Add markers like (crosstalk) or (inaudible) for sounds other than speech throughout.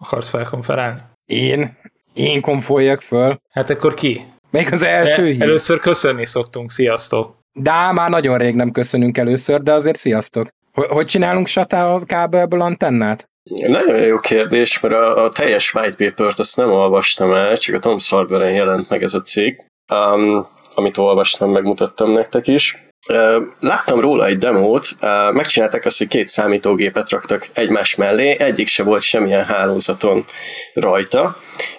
akarsz felkonferálni? Én? Én konfoljak föl? Hát akkor ki? Még az első hír. Először köszönni szoktunk, sziasztok! De már nagyon rég nem köszönünk először, de azért sziasztok! Hogy csinálunk satá a kábelből antennát? Nagyon jó kérdés, mert a, a teljes white paper-t azt nem olvastam el, csak a Tom's Hardware-en jelent meg ez a cég, um, amit olvastam, megmutattam nektek is. Láttam róla egy demót, megcsinálták azt, hogy két számítógépet raktak egymás mellé, egyik se volt semmilyen hálózaton rajta,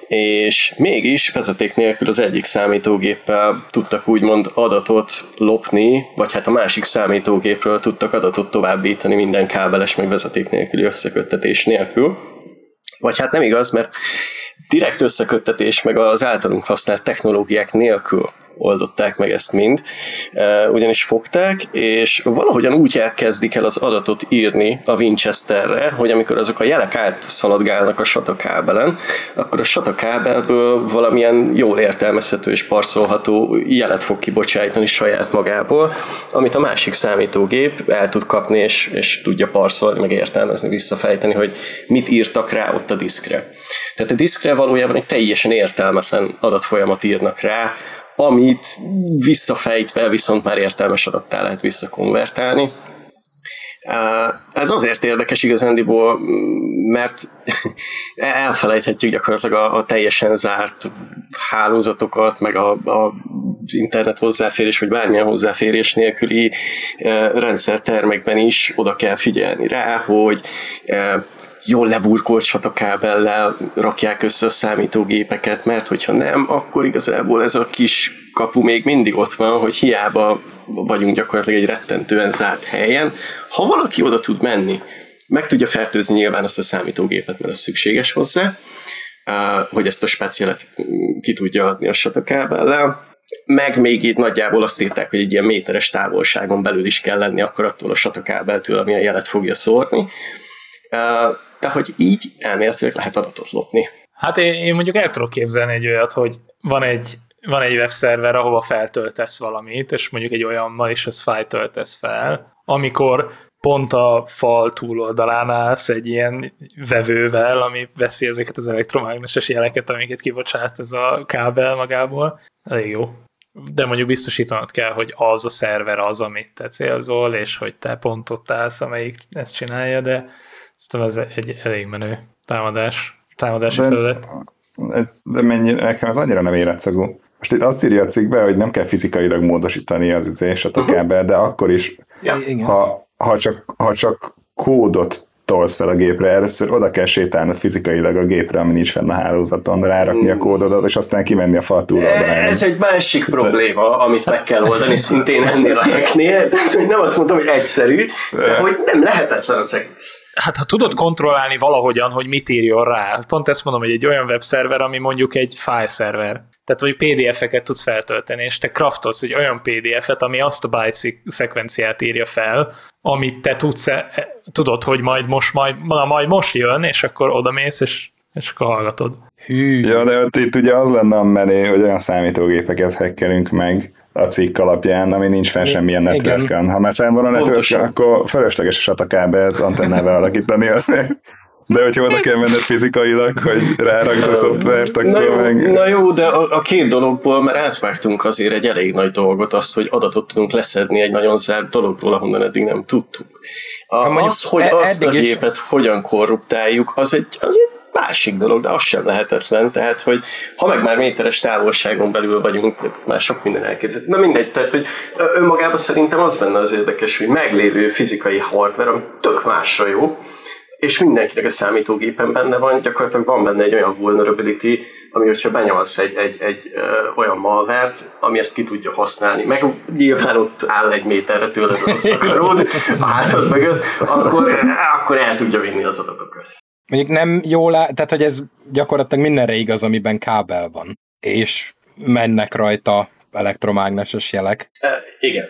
és mégis vezeték nélkül az egyik számítógéppel tudtak úgymond adatot lopni, vagy hát a másik számítógépről tudtak adatot továbbítani minden kábeles meg vezeték nélküli összeköttetés nélkül. Vagy hát nem igaz, mert direkt összeköttetés meg az általunk használt technológiák nélkül oldották meg ezt mind, ugyanis fogták, és valahogyan úgy elkezdik el az adatot írni a Winchesterre, hogy amikor azok a jelek átszaladgálnak a SATA kábelen, akkor a SATA kábelből valamilyen jól értelmezhető és parszolható jelet fog kibocsájtani saját magából, amit a másik számítógép el tud kapni, és, és tudja parszolni, meg értelmezni, visszafejteni, hogy mit írtak rá ott a diszkre. Tehát a diszkre valójában egy teljesen értelmetlen adatfolyamat írnak rá, amit visszafejtve viszont már értelmes adattá lehet visszakonvertálni. Ez azért érdekes igazándiból, mert (laughs) elfelejthetjük gyakorlatilag a, a teljesen zárt hálózatokat, meg a, a, az internet hozzáférés, vagy bármilyen hozzáférés nélküli rendszertermekben is oda kell figyelni rá, hogy jól leburkolt satakábellel rakják össze a számítógépeket, mert hogyha nem, akkor igazából ez a kis kapu még mindig ott van, hogy hiába vagyunk gyakorlatilag egy rettentően zárt helyen. Ha valaki oda tud menni, meg tudja fertőzni nyilván azt a számítógépet, mert az szükséges hozzá, hogy ezt a speciálet ki tudja adni a satakábellel, meg még itt nagyjából azt írták, hogy egy ilyen méteres távolságon belül is kell lenni akkor attól a satakábeltől, ami a jelet fogja szórni de hogy így elméletileg lehet adatot lopni. Hát én, én mondjuk el tudok képzelni egy olyat, hogy van egy, van egy webszerver, ahova feltöltesz valamit, és mondjuk egy olyan malicious file töltesz fel, amikor pont a fal túloldalán állsz egy ilyen vevővel, ami veszi ezeket az elektromágneses jeleket, amiket kibocsát ez a kábel magából. Elég jó. De mondjuk biztosítanod kell, hogy az a szerver az, amit te célzol, és hogy te pont ott állsz, amelyik ezt csinálja, de Szerintem ez egy elég menő támadás, támadási de, felület. Ez, de mennyi, nekem ez annyira nem életszagú. Most itt azt írja a cikkbe, hogy nem kell fizikailag módosítani az izés a uh-huh. de akkor is, ja, ha, ha, csak, ha csak kódot tolsz fel a gépre, először oda kell sétálnod fizikailag a gépre, ami nincs fenn a hálózaton, rárakni a kódodat, és aztán kimenni a fal túloldalán. Ez egy másik probléma, amit meg kell oldani szintén ennél a hacknél. Nem azt mondtam, hogy egyszerű, de hogy nem lehetetlen az egész. Hát ha tudod kontrollálni valahogyan, hogy mit írjon rá, pont ezt mondom, hogy egy olyan webszerver, ami mondjuk egy file szerver, tehát vagy PDF-eket tudsz feltölteni, és te craftolsz egy olyan PDF-et, ami azt a byte szekvenciát írja fel, amit te tudsz, e, tudod, hogy majd most, majd, na, majd most jön, és akkor oda mész, és, és akkor hallgatod. Hű. Ja, de ott itt ugye az lenne a menő, hogy olyan számítógépeket hackerünk meg, a cikk alapján, ami nincs fenn semmilyen networkön. Ha már fenn van a network, akkor felesleges a kábelt antennával alakítani azért. De hogyha oda kell menned fizikailag, hogy rárakd a szoftvert, akkor na jó, meg... Na jó, de a, a két dologból, mert átvágtunk azért egy elég nagy dolgot, azt, hogy adatot tudunk leszedni egy nagyon zárt dologról, ahonnan eddig nem tudtunk. A, az, hogy e- azt a gépet is... hogyan korruptáljuk, az egy, az egy másik dolog, de az sem lehetetlen, tehát, hogy ha meg már méteres távolságon belül vagyunk, már sok minden elképzelhető. Na mindegy, tehát, hogy önmagában szerintem az benne az érdekes, hogy meglévő fizikai hardware, ami tök másra jó, és mindenkinek a számítógépen benne van, gyakorlatilag van benne egy olyan vulnerability, ami hogyha benyomsz egy, egy, egy ö, olyan malvert, ami ezt ki tudja használni, meg nyilván ott áll egy méterre tőled a szakaród, hátad (laughs) mögött, akkor, akkor el tudja vinni az adatokat. Mondjuk nem jól áll, tehát hogy ez gyakorlatilag mindenre igaz, amiben kábel van, és mennek rajta elektromágneses jelek. E, igen.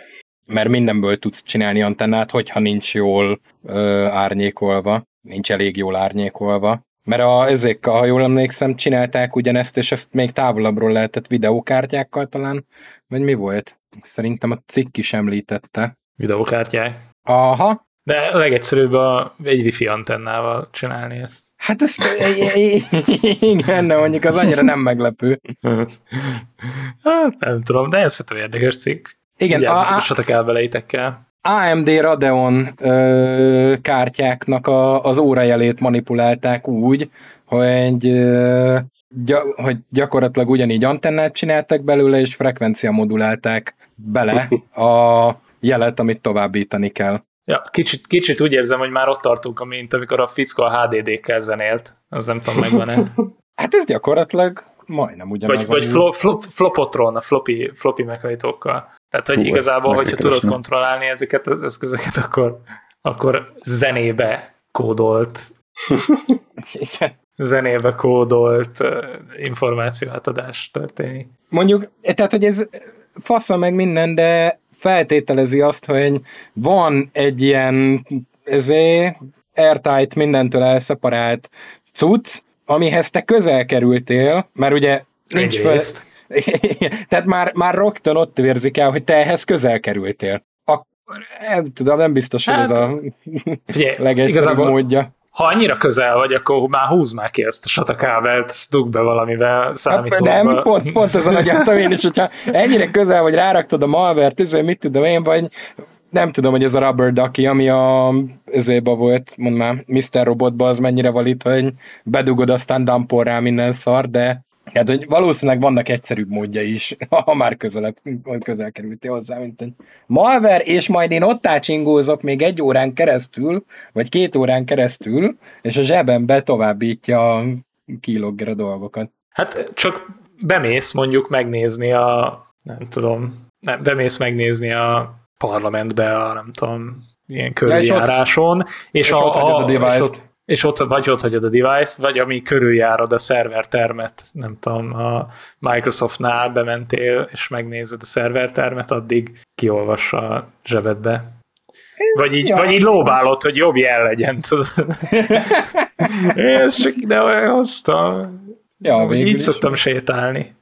Mert mindenből tudsz csinálni antennát, hogyha nincs jól ö, árnyékolva nincs elég jól árnyékolva. Mert a, ezek, ha jól emlékszem, csinálták ugyanezt, és ezt még távolabbról lehetett videókártyákkal talán, vagy mi volt? Szerintem a cikk is említette. Videókártyák? Aha, De a legegyszerűbb a, egy wifi antennával csinálni ezt. Hát ezt igen, de mondjuk az annyira nem meglepő. hát nem tudom, de ez szerintem érdekes cikk. Igen, a, a, kell beleitekkel. AMD Radeon ö, kártyáknak a, az órajelét manipulálták úgy, hogy, ö, gy- hogy gyakorlatilag ugyanígy antennát csináltak belőle, és frekvencia modulálták bele a jelet, amit továbbítani kell. Ja, kicsit, kicsit úgy érzem, hogy már ott tartunk, mint amikor a fickó a HDD-kkel zenélt. Az nem tudom, megvan-e. (laughs) hát ez gyakorlatilag majdnem ugyanaz. Vagy, vagy flo, flo, flopotron, a floppy, floppy meghajtókkal. Tehát, hogy Hú, igazából, hogyha tudod kontrollálni ezeket az eszközöket, akkor, akkor zenébe kódolt (laughs) zenébe kódolt információátadás történik. Mondjuk, tehát, hogy ez fasza meg minden, de feltételezi azt, hogy van egy ilyen ezé, airtight, mindentől elszeparált cucc, amihez te közel kerültél, mert ugye nincs fel... Tehát már, már rögtön ott vérzik el, hogy te ehhez közel kerültél. Akkor nem tudom, nem biztos, hogy hát, ez a legegyszerűbb módja ha annyira közel vagy, akkor már húz már ki ezt a satakábelt, ezt dug be valamivel számítóba. Nem, pont, pont azon agyattam (laughs) én is, hogyha ennyire közel vagy ráraktad a malvert, ezért mit tudom én, vagy nem tudom, hogy ez a Rubber Ducky, ami a ezébe volt, mondd már, Mr. Robotba az mennyire valít, hogy bedugod, aztán dampol rá minden szar, de Hát, hogy valószínűleg vannak egyszerűbb módja is, (laughs) ha már közelebb, közel kerültél hozzá, mint egy malver, és majd én ott átsingózok még egy órán keresztül, vagy két órán keresztül, és a zsebembe továbbítja a kilogger dolgokat. Hát csak bemész mondjuk megnézni a, nem tudom, nem, bemész megnézni a parlamentbe a, nem tudom, ilyen körüljáráson, ja, és, és, és, a, a, a, és ott, és ott vagy ott hagyod a device vagy ami körüljárod a szervertermet, nem tudom, a Microsoftnál bementél, és megnézed a szervertermet, addig kiolvassa a zsebedbe. Vagy így, ja. vagy így lóbálod, hogy jobb jel legyen, tudod. (laughs) Ez csak ide hoztam. Ja, így szoktam sétálni.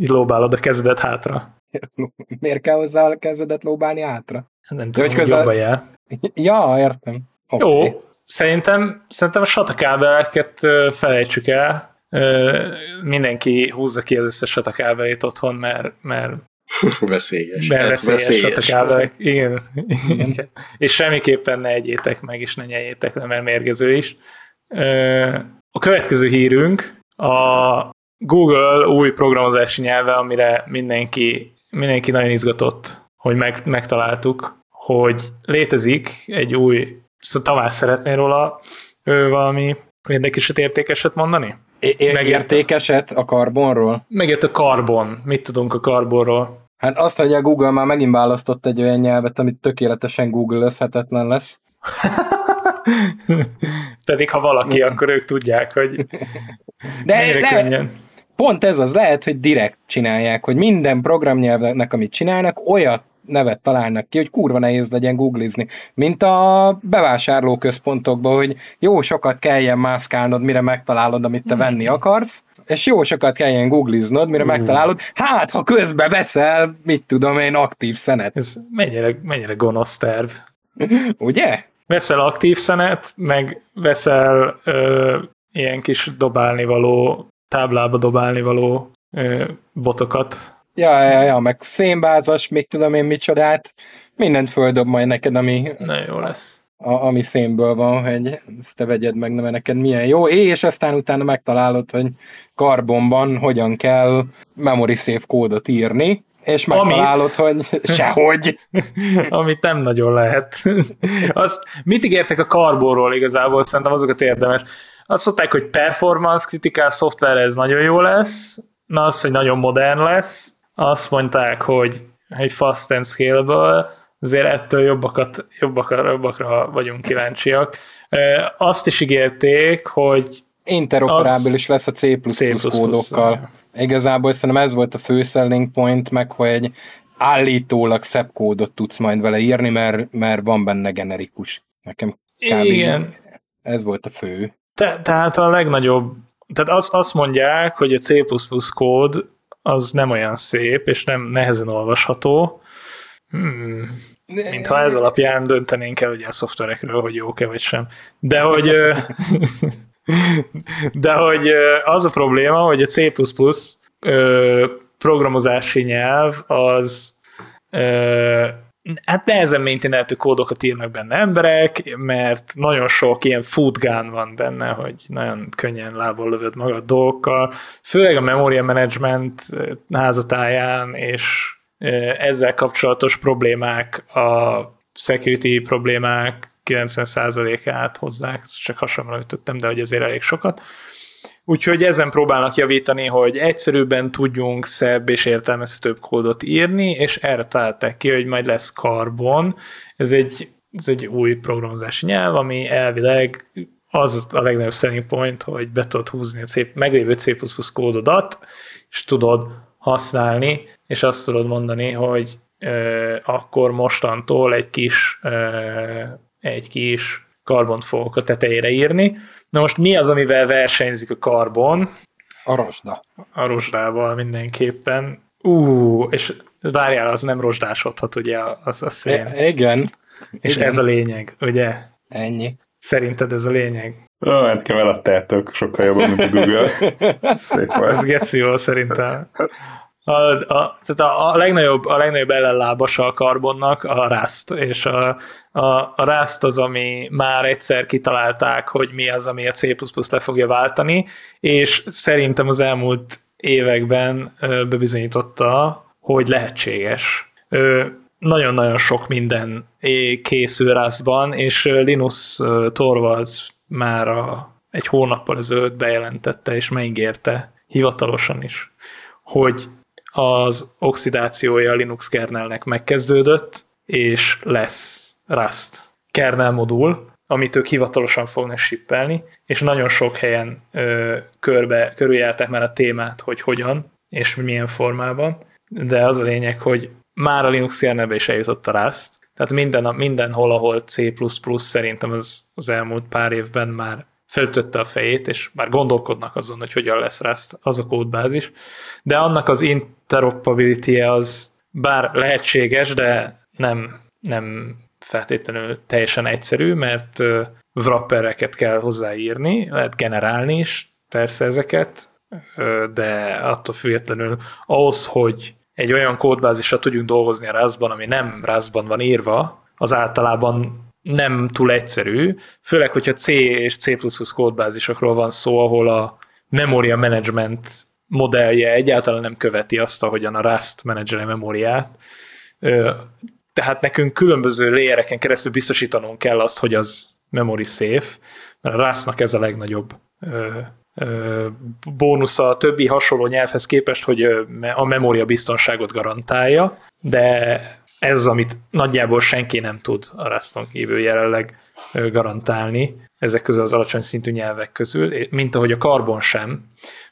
Így lóbálod a kezedet hátra. (laughs) Miért kell hozzá a kezedet lóbálni hátra? Nem tudom, hogy közel... jobb a jel. Ja, értem. Okay. Jó, Szerintem, szerintem a satakábeleket felejtsük el. Mindenki húzza ki az összes satakábelét otthon, mert, mert (laughs) veszélyes. Mert veszélyes, veszélyes satakábelek. Igen. Igen. (laughs) és semmiképpen ne egyétek meg, és ne nyeljétek le, mert mérgező is. A következő hírünk a Google új programozási nyelve, amire mindenki, mindenki nagyon izgatott, hogy meg, megtaláltuk, hogy létezik egy új Szóval Tamás szeretné róla ő valami érdekeset, értékeset mondani? É- értékeset a karbonról? Megjött a karbon. Mit tudunk a karbonról? Hát azt, hogy a Google már megint választott egy olyan nyelvet, amit tökéletesen Google-özhetetlen lesz. (laughs) Pedig ha valaki, akkor ők tudják, hogy de, de könnyen. Pont ez az, lehet, hogy direkt csinálják, hogy minden programnyelvnek, amit csinálnak, olyat nevet találnak ki, hogy kurva nehéz legyen googlizni. Mint a bevásárlóközpontokban, hogy jó sokat kelljen mászkálnod, mire megtalálod, amit te venni hmm. akarsz, és jó sokat kelljen googliznod, mire mm. megtalálod, hát ha közbe veszel, mit tudom én, aktív szenet. Ez mennyire, mennyire gonosz terv. (laughs) Ugye? Veszel aktív szenet, meg veszel ö, ilyen kis dobálnivaló, táblába dobálnivaló ö, botokat, Ja, ja, ja, meg szénbázas, mit tudom én micsodát, mindent földob majd neked, ami... Na jó lesz. A, ami szénből van, hogy ezt te vegyed meg, mert neked milyen jó, és aztán utána megtalálod, hogy karbonban hogyan kell memory safe kódot írni, és megtalálod, Amit... hogy (laughs) sehogy. Amit nem nagyon lehet. Azt, mit ígértek a karbonról igazából, szerintem azokat érdemes. Azt mondták, hogy performance kritikál szoftver, ez nagyon jó lesz, na az, hogy nagyon modern lesz, azt mondták, hogy egy fast and scalable, azért ettől jobbakat, jobbakra, jobbakra vagyunk kíváncsiak. Azt is ígérték, hogy interoperábilis lesz a C++ C++ kódokkal. Igazából szerintem ez volt a fő selling point, meg hogy állítólag szebb kódot tudsz majd vele írni, mert, mert van benne generikus. Nekem kb. Igen. ez volt a fő. Te, tehát a legnagyobb, tehát azt, azt mondják, hogy a C++ kód az nem olyan szép, és nem nehezen olvasható. Hmm. Mintha ez alapján döntenénk el ugye a szoftverekről, hogy jók-e vagy sem. De hogy, (laughs) de hogy az a probléma, hogy a C++ programozási nyelv az hát nehezen maintaineltő kódokat írnak benne emberek, mert nagyon sok ilyen foodgun van benne, hogy nagyon könnyen lából lövöd magad dolgokkal, főleg a memoria management házatáján, és ezzel kapcsolatos problémák, a security problémák 90%-át hozzák, csak hasonlóan ütöttem, de hogy azért elég sokat. Úgyhogy ezen próbálnak javítani, hogy egyszerűbben tudjunk szebb és értelmezhetőbb kódot írni, és erre találták ki, hogy majd lesz Carbon. Ez egy, ez egy új programozási nyelv, ami elvileg az a legnagyobb selling point, hogy be tudod húzni a C, meglévő C++ kódodat, és tudod használni, és azt tudod mondani, hogy ö, akkor mostantól egy kis, ö, egy kis karbont fogok a tetejére írni. Na most mi az, amivel versenyzik a karbon? A rozsda. A rozsdával mindenképpen. Ú, és várjál, az nem rozsdásodhat, ugye, az a szén. E- igen. És igen. ez a lényeg, ugye? Ennyi. Szerinted ez a lényeg? Ó, hát kell eladtátok, sokkal jobban, mint a Google. (laughs) Szép volt. Ez geci szerintem. A, a, tehát a, a, legnagyobb, a legnagyobb ellenlábasa a karbonnak a Rust, és a, a, a Rust az, ami már egyszer kitalálták, hogy mi az, ami a C++ le fogja váltani, és szerintem az elmúlt években bebizonyította, hogy lehetséges. Nagyon-nagyon sok minden készül Rustban, és Linus Torvalds már a, egy hónappal ezelőtt bejelentette, és megígérte hivatalosan is, hogy az oxidációja a Linux kernelnek megkezdődött, és lesz Rust kernel modul, amit ők hivatalosan fognak sippelni, és nagyon sok helyen ö, körbe, körüljárták már a témát, hogy hogyan, és milyen formában, de az a lényeg, hogy már a Linux kernelbe is eljutott a Rust, tehát minden, mindenhol, ahol C++ szerintem az, az elmúlt pár évben már felütötte a fejét, és már gondolkodnak azon, hogy hogyan lesz Rust az a kódbázis, de annak az interoperability az bár lehetséges, de nem, nem feltétlenül teljesen egyszerű, mert wrappereket kell hozzáírni, lehet generálni is persze ezeket, de attól függetlenül ahhoz, hogy egy olyan kódbázisra tudjunk dolgozni a Rustban, ami nem Rustban van írva, az általában nem túl egyszerű, főleg, hogyha C és C++ kódbázisokról van szó, ahol a memoria management modellje egyáltalán nem követi azt, ahogyan a Rust menedzseli memóriát. Tehát nekünk különböző layereken keresztül biztosítanunk kell azt, hogy az memory safe, mert a Rustnak ez a legnagyobb bónusza a többi hasonló nyelvhez képest, hogy a memória biztonságot garantálja, de ez amit nagyjából senki nem tud a Ruston kívül jelenleg garantálni ezek közül az alacsony szintű nyelvek közül, mint ahogy a karbon sem,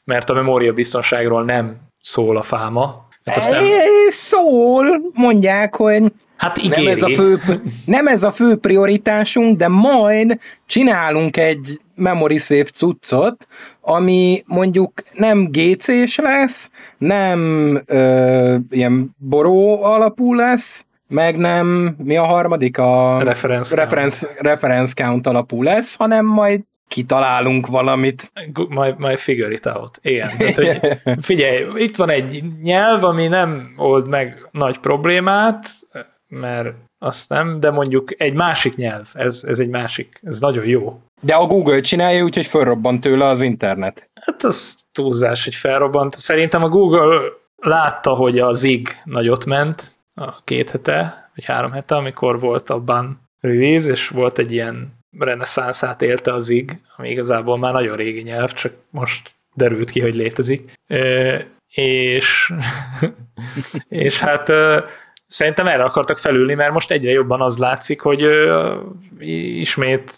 mert a memória biztonságról nem szól a fáma. Hát nem... Szól, mondják, hogy Hát Nem ez, a fő, nem ez a fő prioritásunk, de majd csinálunk egy memory safe cuccot, ami mondjuk nem GC-s lesz, nem ö, ilyen boró alapú lesz, meg nem, mi a harmadik? A reference, reference, count. reference count alapú lesz, hanem majd kitalálunk valamit. Majd, majd figure it out. Igen. Tehát, hogy (laughs) figyelj, itt van egy nyelv, ami nem old meg nagy problémát, mert azt nem, de mondjuk egy másik nyelv, ez, ez egy másik, ez nagyon jó. De a Google csinálja, úgyhogy felrobbant tőle az internet. Hát az túlzás, hogy felrobbant. Szerintem a Google látta, hogy a Zig nagyot ment a két hete, vagy három hete, amikor volt a ban release, és volt egy ilyen reneszánszát élte a Zig, ami igazából már nagyon régi nyelv, csak most derült ki, hogy létezik. És, (laughs) és hát szerintem erre akartak felülni, mert most egyre jobban az látszik, hogy ismét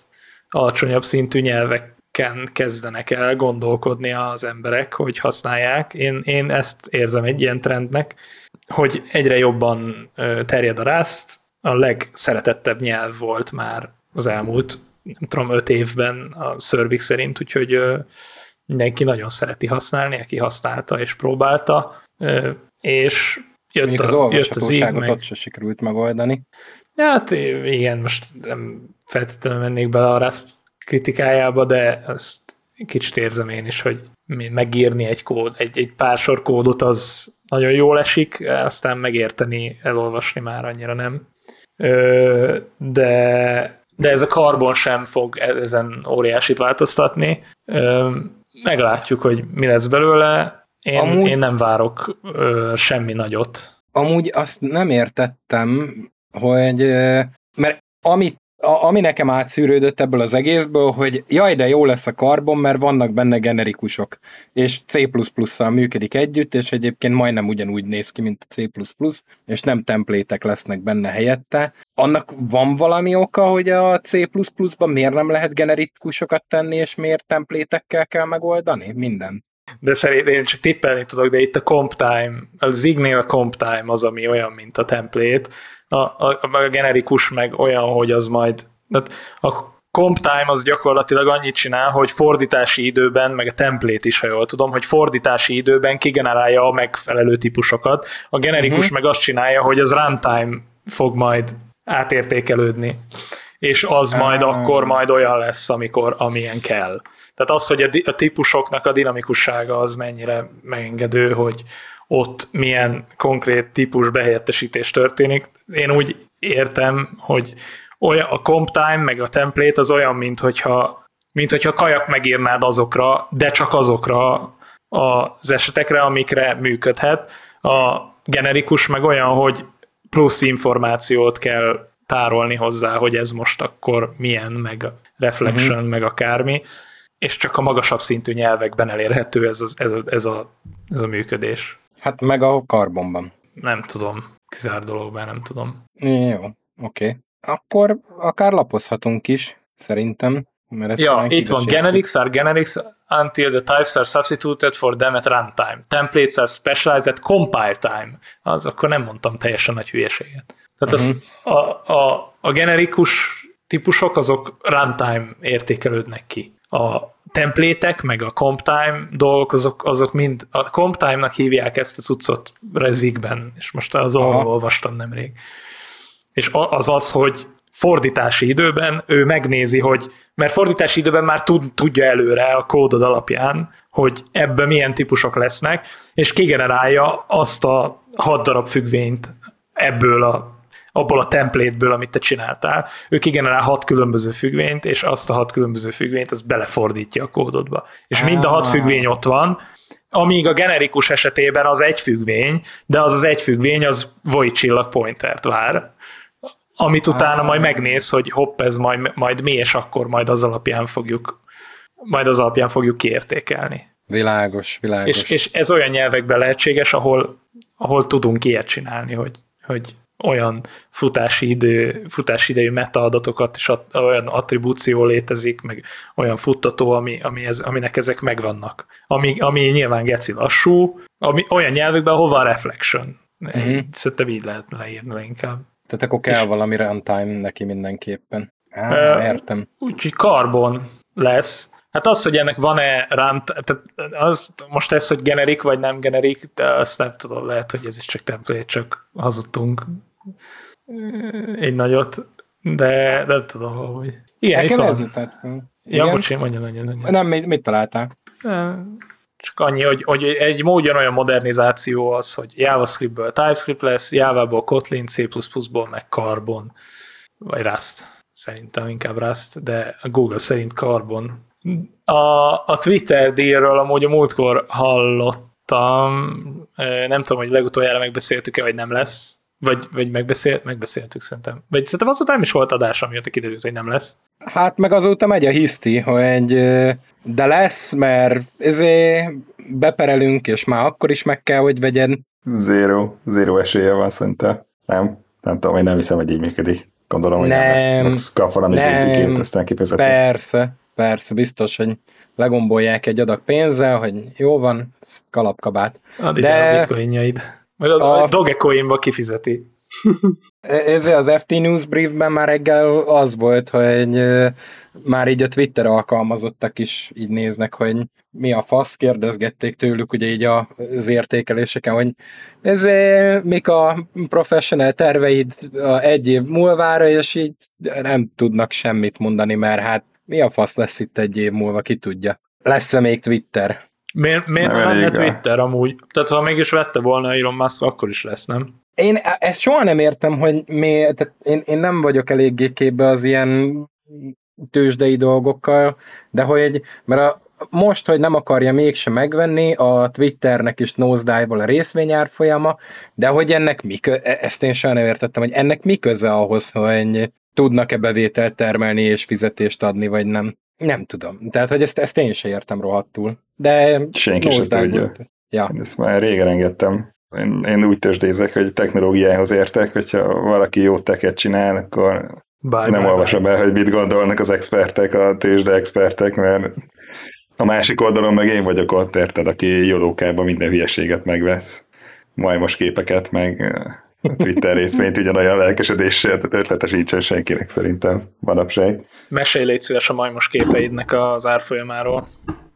alacsonyabb szintű nyelveken kezdenek el gondolkodni az emberek, hogy használják. Én, én ezt érzem egy ilyen trendnek, hogy egyre jobban terjed a Rust, a legszeretettebb nyelv volt már az elmúlt, nem tudom, öt évben a Servix szerint, úgyhogy mindenki nagyon szereti használni, aki használta és próbálta, és jött, a, az jött az meg... se sikerült megoldani. Hát igen, most nem feltétlenül mennék bele a Rust kritikájába, de azt kicsit érzem én is, hogy megírni egy kód, egy, egy pár sor kódot az nagyon jól esik, aztán megérteni, elolvasni már annyira nem. De, de ez a karbon sem fog ezen óriásit változtatni. Meglátjuk, hogy mi lesz belőle. Én, Amúgy... én nem várok semmi nagyot. Amúgy azt nem értettem, hogy mert amit a, ami nekem átszűrődött ebből az egészből, hogy jaj, de jó lesz a karbon, mert vannak benne generikusok, és C++-szal működik együtt, és egyébként majdnem ugyanúgy néz ki, mint a C++, és nem templétek lesznek benne helyette. Annak van valami oka, hogy a C++-ban miért nem lehet generikusokat tenni, és miért templétekkel kell megoldani? Minden. De szerintem én csak tippelni tudok, de itt a comp time, a Zignél a comp time az, ami olyan, mint a template, a, a, a generikus meg olyan, hogy az majd, tehát a comp time az gyakorlatilag annyit csinál, hogy fordítási időben, meg a template is, ha jól tudom, hogy fordítási időben kigenerálja a megfelelő típusokat. A generikus uh-huh. meg azt csinálja, hogy az runtime fog majd átértékelődni és az majd akkor majd olyan lesz, amikor amilyen kell. Tehát az, hogy a, a típusoknak a dinamikussága az mennyire megengedő, hogy ott milyen konkrét típus behelyettesítés történik. Én úgy értem, hogy olyan, a comp time meg a template az olyan, mint hogyha, mint hogyha kajak megírnád azokra, de csak azokra az esetekre, amikre működhet. A generikus meg olyan, hogy plusz információt kell tárolni hozzá, hogy ez most akkor milyen, meg reflection, uh-huh. meg akármi, és csak a magasabb szintű nyelvekben elérhető ez, a, ez, a, ez, a, ez a működés. Hát meg a karbonban. Nem tudom. Kizár dologban nem tudom. Jó, oké. Okay. Akkor akár lapozhatunk is, szerintem. Mert ez ja, itt van. Generics are generics until the types are substituted for them at runtime. Templates are specialized at compile time. Az akkor nem mondtam teljesen nagy hülyeséget. Tehát uh-huh. az, a, a, a generikus típusok azok runtime értékelődnek ki. A templétek, meg a comptime dolgok, azok, azok mind, a comptime-nak hívják ezt a cuccot rezikben, és most az olvastam nemrég. És az az, hogy fordítási időben ő megnézi, hogy, mert fordítási időben már tud, tudja előre a kódod alapján, hogy ebben milyen típusok lesznek, és kigenerálja azt a hat darab függvényt ebből a abból a templétből, amit te csináltál. Ő kigenerál hat különböző függvényt, és azt a hat különböző függvényt az belefordítja a kódodba. És mind a hat ah. függvény ott van, amíg a generikus esetében az egy függvény, de az az egy függvény az void csillag pointert vár, amit utána majd megnéz, hogy hopp, ez majd, majd mi, és akkor majd az alapján fogjuk majd az alapján fogjuk kiértékelni. Világos, világos. És, és ez olyan nyelvekben lehetséges, ahol, ahol tudunk ilyet csinálni, hogy, hogy olyan futási, idő, futási idejű metaadatokat és at, olyan attribúció létezik, meg olyan futtató, ami, ami ez, aminek ezek megvannak. Ami, ami nyilván geci lassú, ami olyan nyelvekben, hova a reflection. Uh-huh. Szerintem így lehet leírni inkább. Tehát akkor kell és, valami runtime neki mindenképpen. Á, uh, értem. Úgyhogy karbon lesz. Hát az, hogy ennek van-e rant, tehát az, most ez, hogy generik vagy nem generik, de azt nem tudom, lehet, hogy ez is csak template, csak hazudtunk egy nagyot, de nem tudom, hogy... Igen, Nekem ez jutott. Ja, bocsi, mondja, mondja, mondja. Nem, mit, mit találtál? Csak annyi, hogy, hogy egy ugyanolyan modernizáció az, hogy JavaScriptből TypeScript lesz, Java-ból Kotlin, C++-ból meg Carbon, vagy Rust. Szerintem inkább Rust, de a Google szerint Carbon. A, a Twitter díjról amúgy a múltkor hallottam, nem tudom, hogy legutoljára megbeszéltük-e, vagy nem lesz, vagy, vagy megbeszélt, megbeszéltük szerintem. Vagy szerintem azóta nem is volt adás, amióta kiderült, hogy nem lesz. Hát meg azóta megy a hiszti, hogy de lesz, mert ezért beperelünk, és már akkor is meg kell, hogy vegyen. Zero, zero esélye van szerintem. Nem, nem tudom, én nem hiszem, hogy így működik. Gondolom, hogy nem, nem lesz. Kap valami nem, aztán kifejezetten. Persze, persze, biztos, hogy legombolják egy adag pénzzel, hogy jó van, kalapkabát. Add de... a bitcoinjaid. Az a, a Dogecoinba kifizeti. (laughs) Ez az FT News briefben már reggel az volt, hogy már így a Twitter alkalmazottak is így néznek, hogy mi a fasz, kérdezgették tőlük ugye így az értékeléseken, hogy ez mik a professional terveid egy év múlvára, és így nem tudnak semmit mondani, mert hát mi a fasz lesz itt egy év múlva, ki tudja. Lesz-e még Twitter? Miért, miért nem lenne Twitter amúgy? Tehát ha mégis vette volna Elon Musk, akkor is lesz, nem? Én ezt soha nem értem, hogy mi, tehát én, én nem vagyok eléggé képbe az ilyen tőzsdei dolgokkal, de hogy, mert a, most, hogy nem akarja mégsem megvenni, a Twitternek is nosedive a részvényár folyama, de hogy ennek mi kö- e- ezt én soha nem értettem, hogy ennek mi köze ahhoz, hogy tudnak-e bevételt termelni és fizetést adni, vagy nem. Nem tudom. Tehát, hogy ezt, ezt én sem értem rohadtul. De Senki sem tudja. Ja. Én ezt már régen engedtem. Én, én úgy tőzsdézek, hogy technológiához értek, hogyha valaki jó teket csinál, akkor bye, nem bye, olvasom bye. el, hogy mit gondolnak az expertek, a tőzsde expertek, mert a másik oldalon meg én vagyok ott, érted, aki jólókában minden hülyeséget megvesz. Majmos képeket, meg Twitter részvényt ugyanolyan lelkesedéssel, tehát ötletesítsen senkinek szerintem manapság. Mesélj légy szíves a majmos képeidnek az árfolyamáról.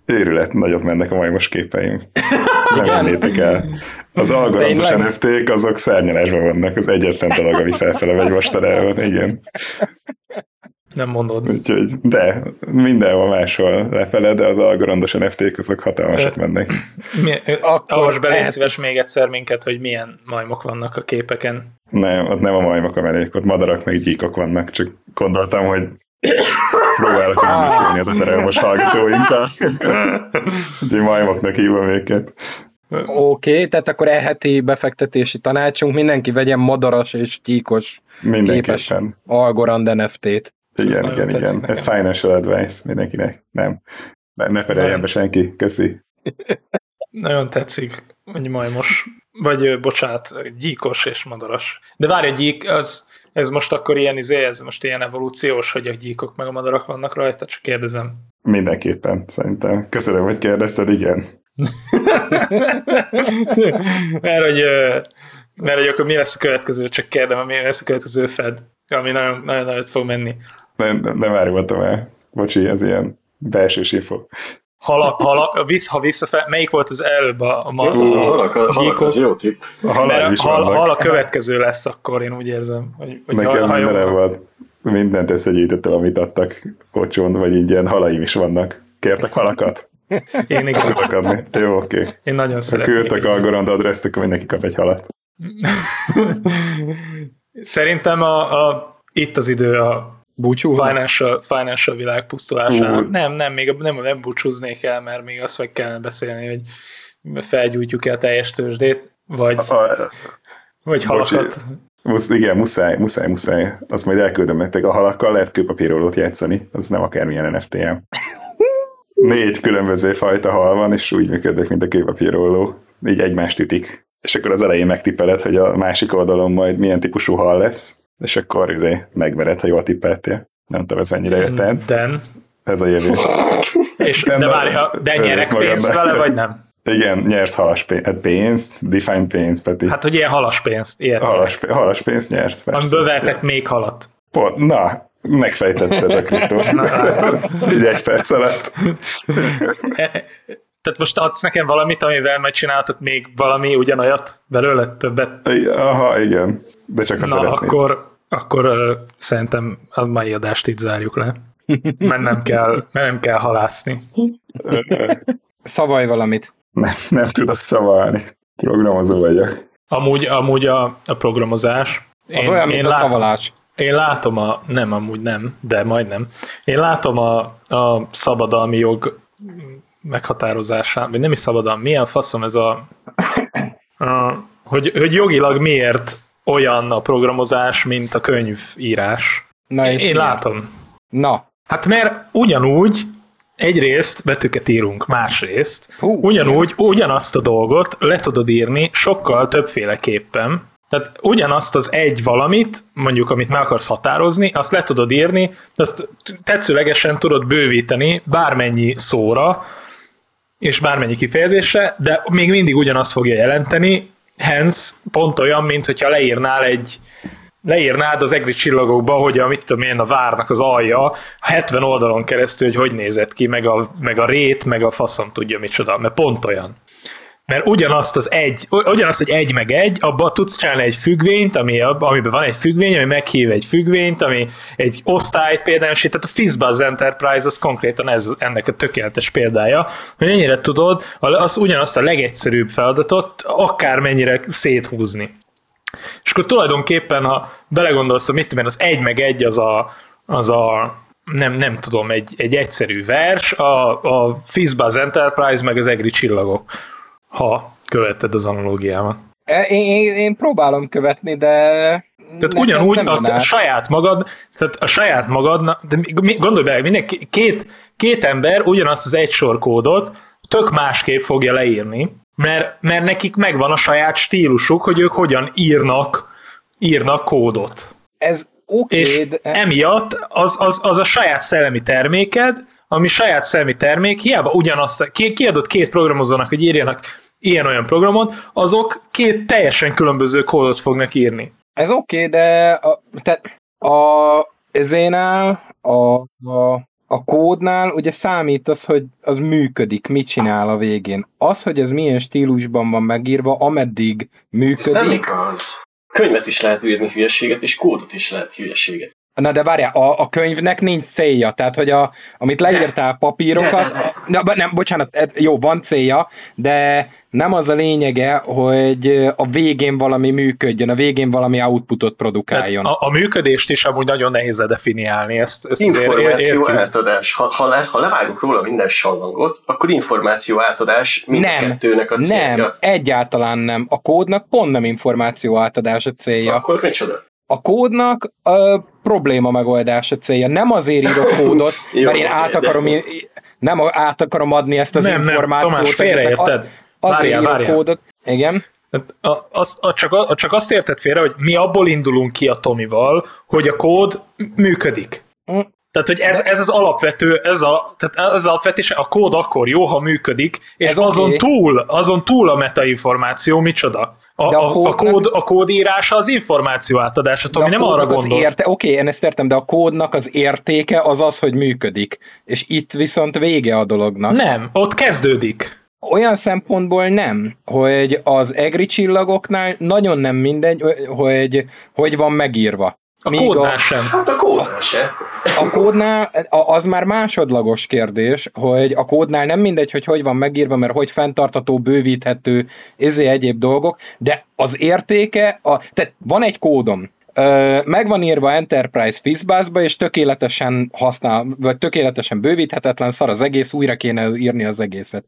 Őrület, nagyot mennek a majmos képeim. (laughs) Nem mennétek el. Az algoritmus NFT-k azok szárnyalásban vannak, az egyetlen dolog, ami felfele megy mostanában, igen. Nem mondod. Úgyhogy, de mindenhol máshol lefele, de az algorandos NFT-k azok hatalmasat mennek. Mi, Akkor be lehet... szíves még egyszer minket, hogy milyen majmok vannak a képeken. Nem, ott nem a majmok a merék, ott madarak meg gyíkok vannak, csak gondoltam, hogy próbálok (laughs) kommunikálni az a terelmos hallgatóinkkal. (laughs) Úgyhogy majmoknak hívom őket. Oké, okay, tehát akkor elheti befektetési tanácsunk, mindenki vegyen madaras és gyíkos képes Algorand NFT-t. Igen, igen, igen. Ez financial advice mindenkinek. Nem. Ne, ne pereljen be senki. Köszi. (laughs) Nagyon tetszik, hogy majmos. Vagy, bocsánat, gyíkos és madaras. De várj, a gyík, az, ez most akkor ilyen izé, ez most ilyen evolúciós, hogy a gyíkok meg a madarak vannak rajta, csak kérdezem. Mindenképpen, szerintem. Köszönöm, hogy kérdezted, igen. (laughs) mert, hogy, mert hogy akkor mi lesz a következő, csak kérdem, mi lesz a következő Fed, ami nagyon, nagyon nagyot fog menni nem, nem, nem árultam el. Bocsi, ez ilyen belső info. Halak, halak, visz, ha visszafel, melyik volt az előbb a, a masz? Az a halak, a, halak az jó tipp. A halak is hal, hal a következő lesz, akkor én úgy érzem. Hogy, hogy Nekem ha, minden volt. Mindent összegyűjtöttem, amit adtak olcsón, vagy ingyen, halaim is vannak. Kértek halakat? Én igen. Tudok adni. Jó, oké. Okay. Én nagyon szeretnék. Küldtek a Gorand adreszt, akkor mindenki kap egy halat. (laughs) Szerintem a, a, itt az idő a Búcsú? Financial, financial világ pusztulásának. Nem, nem, még nem, nem búcsúznék el, mert még azt meg kell beszélni, hogy felgyújtjuk-e a teljes tőzsdét, vagy, a, vagy halakat. Musz, igen, muszáj, muszáj, muszáj. Azt majd elküldöm nektek. A halakkal lehet kőpapírólót játszani. Az nem akármilyen NFTM. (laughs) Négy különböző fajta hal van, és úgy működnek, mint a kőpapíróló. Így egymást ütik. És akkor az elején megtippeled, hogy a másik oldalon majd milyen típusú hal lesz és akkor izé, megvered, ha jól tippeltél. Nem tudom, ez mennyire jött át. Den. Ez a jövő. és, de várj, de nyerek pénzt vele, vagy nem? Igen, nyersz halas pénzt, hát pénzt define pénzt, Peti. Hát, hogy ilyen halas pénzt, ilyet. Halas, halas pénzt nyersz, persze. Amiből vehetek ja. még halat. Pont, na, megfejtetted a kriptót. Így egy perc alatt. E, e, tehát most adsz nekem valamit, amivel majd csináltok még valami ugyanolyat belőle, többet? Aha, igen. De csak a Na, akkor akkor uh, szerintem a mai adást itt zárjuk le. Mert nem (laughs) kell, mert nem kell halászni. Szavalj valamit. Nem, nem tudok szavalni. Programozó vagyok. Amúgy, amúgy a, a programozás. Az én, olyan, mint én a látom, szavalás. Én látom a, nem, amúgy nem, de majdnem. Én látom a, a szabadalmi jog meghatározásán, vagy nem is szabadalmi, milyen faszom ez a, a hogy, hogy jogilag miért olyan a programozás, mint a könyvírás. Na és Én látom. Na. Hát mert ugyanúgy egyrészt betűket írunk, másrészt Hú, ugyanúgy, ugyanazt a dolgot le tudod írni sokkal többféleképpen, tehát ugyanazt az egy valamit, mondjuk amit meg akarsz határozni, azt le tudod írni, azt tetszőlegesen tudod bővíteni bármennyi szóra, és bármennyi kifejezésre, de még mindig ugyanazt fogja jelenteni, hence pont olyan, mint hogyha leírnál egy leírnád az egri csillagokba, hogy a, mit tudom én, a várnak az alja 70 oldalon keresztül, hogy hogy nézett ki, meg a, meg a rét, meg a faszom tudja micsoda, mert pont olyan. Mert ugyanazt az egy, ugyanazt, hogy egy meg egy, abban tudsz csinálni egy függvényt, ami, amiben van egy függvény, ami meghív egy függvényt, ami egy osztályt például, tehát a Fizzbuzz Enterprise az konkrétan ez, ennek a tökéletes példája, hogy ennyire tudod az ugyanazt a legegyszerűbb feladatot akármennyire széthúzni. És akkor tulajdonképpen, ha belegondolsz, hogy mit tudom az egy meg egy az a, az a nem, nem tudom, egy, egy egyszerű vers, a, a Fizzbuzz Enterprise meg az egri csillagok ha követted az analógiámat. E, én, én, én próbálom követni, de tehát ugyanúgy a, a saját magad, tehát a saját magad, de gondolj bele, minden két, két ember ugyanazt az egy sor kódot tök másképp fogja leírni, mert, mert nekik megvan a saját stílusuk, hogy ők hogyan írnak, írnak kódot. Ez oké, okay, És de... emiatt az, az, az a saját szellemi terméked, ami saját szellemi termék, hiába ugyanazt, kiadott két programozónak, hogy írjanak ilyen-olyan programot, azok két teljesen különböző kódot fognak írni. Ez oké, okay, de a, te, a ezénál, a, a, a kódnál ugye számít az, hogy az működik, mit csinál a végén. Az, hogy ez milyen stílusban van megírva, ameddig működik... Ez nem igaz. Könyvet is lehet írni hülyeséget, és kódot is lehet hülyeséget. Na de várjál, a, a könyvnek nincs célja, tehát hogy a, amit leírtál papírokat, de, de, de. nem, bocsánat, e, jó, van célja, de nem az a lényege, hogy a végén valami működjön, a végén valami outputot produkáljon. A, a működést is amúgy nagyon nehéz definiálni. Ezt, ezt információ átadás. Ha, ha, le, ha levágok róla minden sallangot, akkor információ átadás mind nem, kettőnek a célja. Nem, egyáltalán nem. A kódnak pont nem információ átadás a célja. Akkor micsoda? A kódnak a probléma megoldása célja. Nem azért írok (laughs) kódot, Jó, mert én át akarom, de... nem át akarom adni ezt az nem, információt. Nem, Tomás, félreérted. Azért várjál, írok várjál. kódot. Igen. A, az, a, csak, a, csak azt érted félre, hogy mi abból indulunk ki a Tomival, hogy a kód működik. Mm. Tehát, hogy ez, ez az alapvető, ez, a, tehát ez az alapvetés, a kód akkor jó, ha működik, és ez azon okay. túl, azon túl a metainformáció micsoda. A, de a, kódnak... a, kód, a kódírása az információ átadása, Tomi, nem arra gondol. Érte... Oké, okay, én ezt értem, de a kódnak az értéke az az, hogy működik. És itt viszont vége a dolognak. Nem, ott kezdődik. Olyan szempontból nem, hogy az egri csillagoknál nagyon nem mindegy, hogy hogy van megírva. A Míg kódnál a, sem. Hát a kódnál sem. A kódnál, az már másodlagos kérdés, hogy a kódnál nem mindegy, hogy hogy van megírva, mert hogy fenntartató, bővíthető, ezé egyéb dolgok, de az értéke, a, tehát van egy kódom, meg van írva Enterprise Fizzbuzzba, és tökéletesen használ, vagy tökéletesen bővíthetetlen, szar az egész, újra kéne írni az egészet.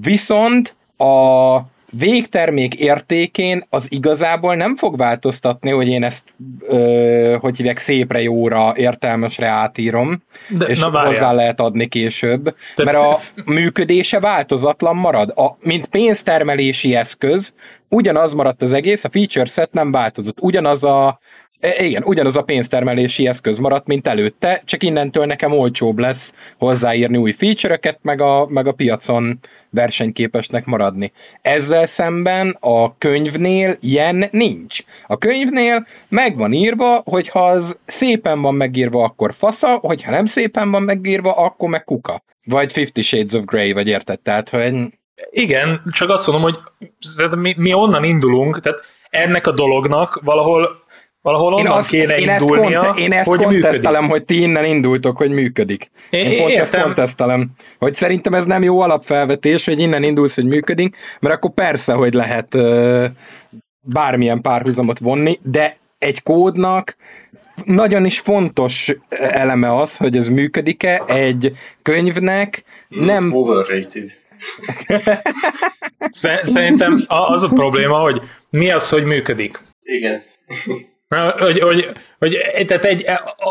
Viszont a végtermék értékén az igazából nem fog változtatni, hogy én ezt, ö, hogy hívják, szépre, jóra, értelmesre átírom, De, és na hozzá lehet adni később, De mert a működése változatlan marad. A, mint pénztermelési eszköz, ugyanaz maradt az egész, a feature set nem változott. Ugyanaz a igen, ugyanaz a pénztermelési eszköz maradt, mint előtte, csak innentől nekem olcsóbb lesz hozzáírni új feature meg a, meg a piacon versenyképesnek maradni. Ezzel szemben a könyvnél ilyen nincs. A könyvnél meg van írva, hogy ha az szépen van megírva, akkor fasza, hogyha nem szépen van megírva, akkor meg kuka. Vagy Fifty Shades of Grey, vagy érted? Tehát, hogy... Igen, csak azt mondom, hogy mi, mi onnan indulunk, tehát ennek a dolognak valahol Valahol onnan én azt, kéne én indulnia, ezt, konte- én ezt hogy kontesztelem, működik. hogy ti innen indultok, hogy működik. Én, én pont értem. ezt kontesztelem, hogy szerintem ez nem jó alapfelvetés, hogy innen indulsz, hogy működik, mert akkor persze, hogy lehet uh, bármilyen párhuzamot vonni, de egy kódnak nagyon is fontos eleme az, hogy ez működik-e, egy könyvnek nem... Overrated. (laughs) Szerintem az a probléma, hogy mi az, hogy működik. Igen. Hogy, hogy, hogy tehát egy,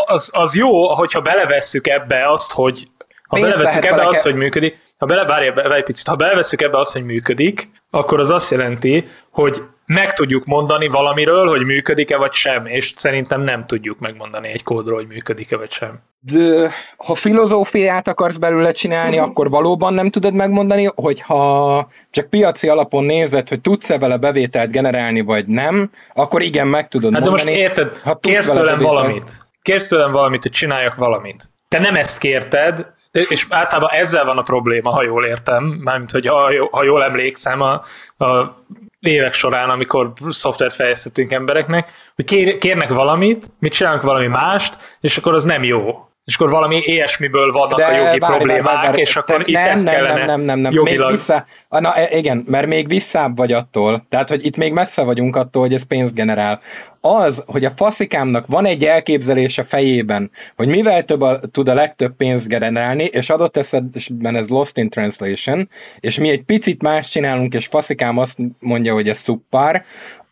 az, az jó, hogyha belevesszük ebbe azt, hogy ha Pénzt belevesszük ebbe azt, hogy működik, ha bele, várj, egy picit, ha beleveszünk ebbe azt, hogy működik, akkor az azt jelenti, hogy meg tudjuk mondani valamiről, hogy működik-e vagy sem, és szerintem nem tudjuk megmondani egy kódról, hogy működik-e vagy sem. De, ha filozófiát akarsz belőle csinálni, akkor valóban nem tudod megmondani, hogy ha csak piaci alapon nézed, hogy tudsz-e vele bevételt generálni, vagy nem, akkor igen, meg tudod hát mondani. de most érted, ha kérsz tőlem bevételt... valamit, kérsz tőlem valamit, hogy csináljak valamit. Te nem ezt kérted, és általában ezzel van a probléma, ha jól értem, mármint, hogy ha, ha jól emlékszem a, a évek során, amikor szoftvert fejlesztettünk embereknek, hogy kérnek valamit, mit csinálnak valami mást, és akkor az nem jó és akkor valami ilyesmiből vannak De a jogi várj, problémák, várj, várj, és akkor te, itt nem, ezt nem, kellene nem, nem, nem, jogilag... Még vissza, na e, igen, mert még visszább vagy attól, tehát hogy itt még messze vagyunk attól, hogy ez pénzt generál. Az, hogy a faszikámnak van egy elképzelése fejében, hogy mivel több a, tud a legtöbb pénzt generálni, és adott esetben ez lost in translation, és mi egy picit más csinálunk, és faszikám azt mondja, hogy ez szuppár,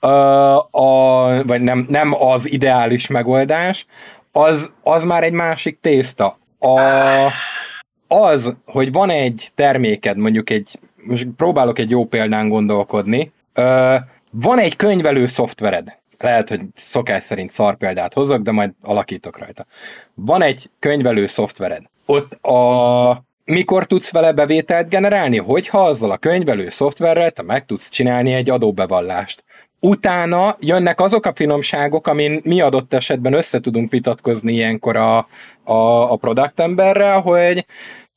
a, a, vagy nem, nem az ideális megoldás, az, az már egy másik tészta. A, az, hogy van egy terméked, mondjuk egy, most próbálok egy jó példán gondolkodni, ö, van egy könyvelő szoftvered, lehet, hogy szokás szerint szar példát hozok, de majd alakítok rajta. Van egy könyvelő szoftvered. Ott a mikor tudsz vele bevételt generálni? Hogyha azzal a könyvelő szoftverrel te meg tudsz csinálni egy adóbevallást. Utána jönnek azok a finomságok, amin mi adott esetben össze tudunk vitatkozni ilyenkor a, a, a product emberrel, hogy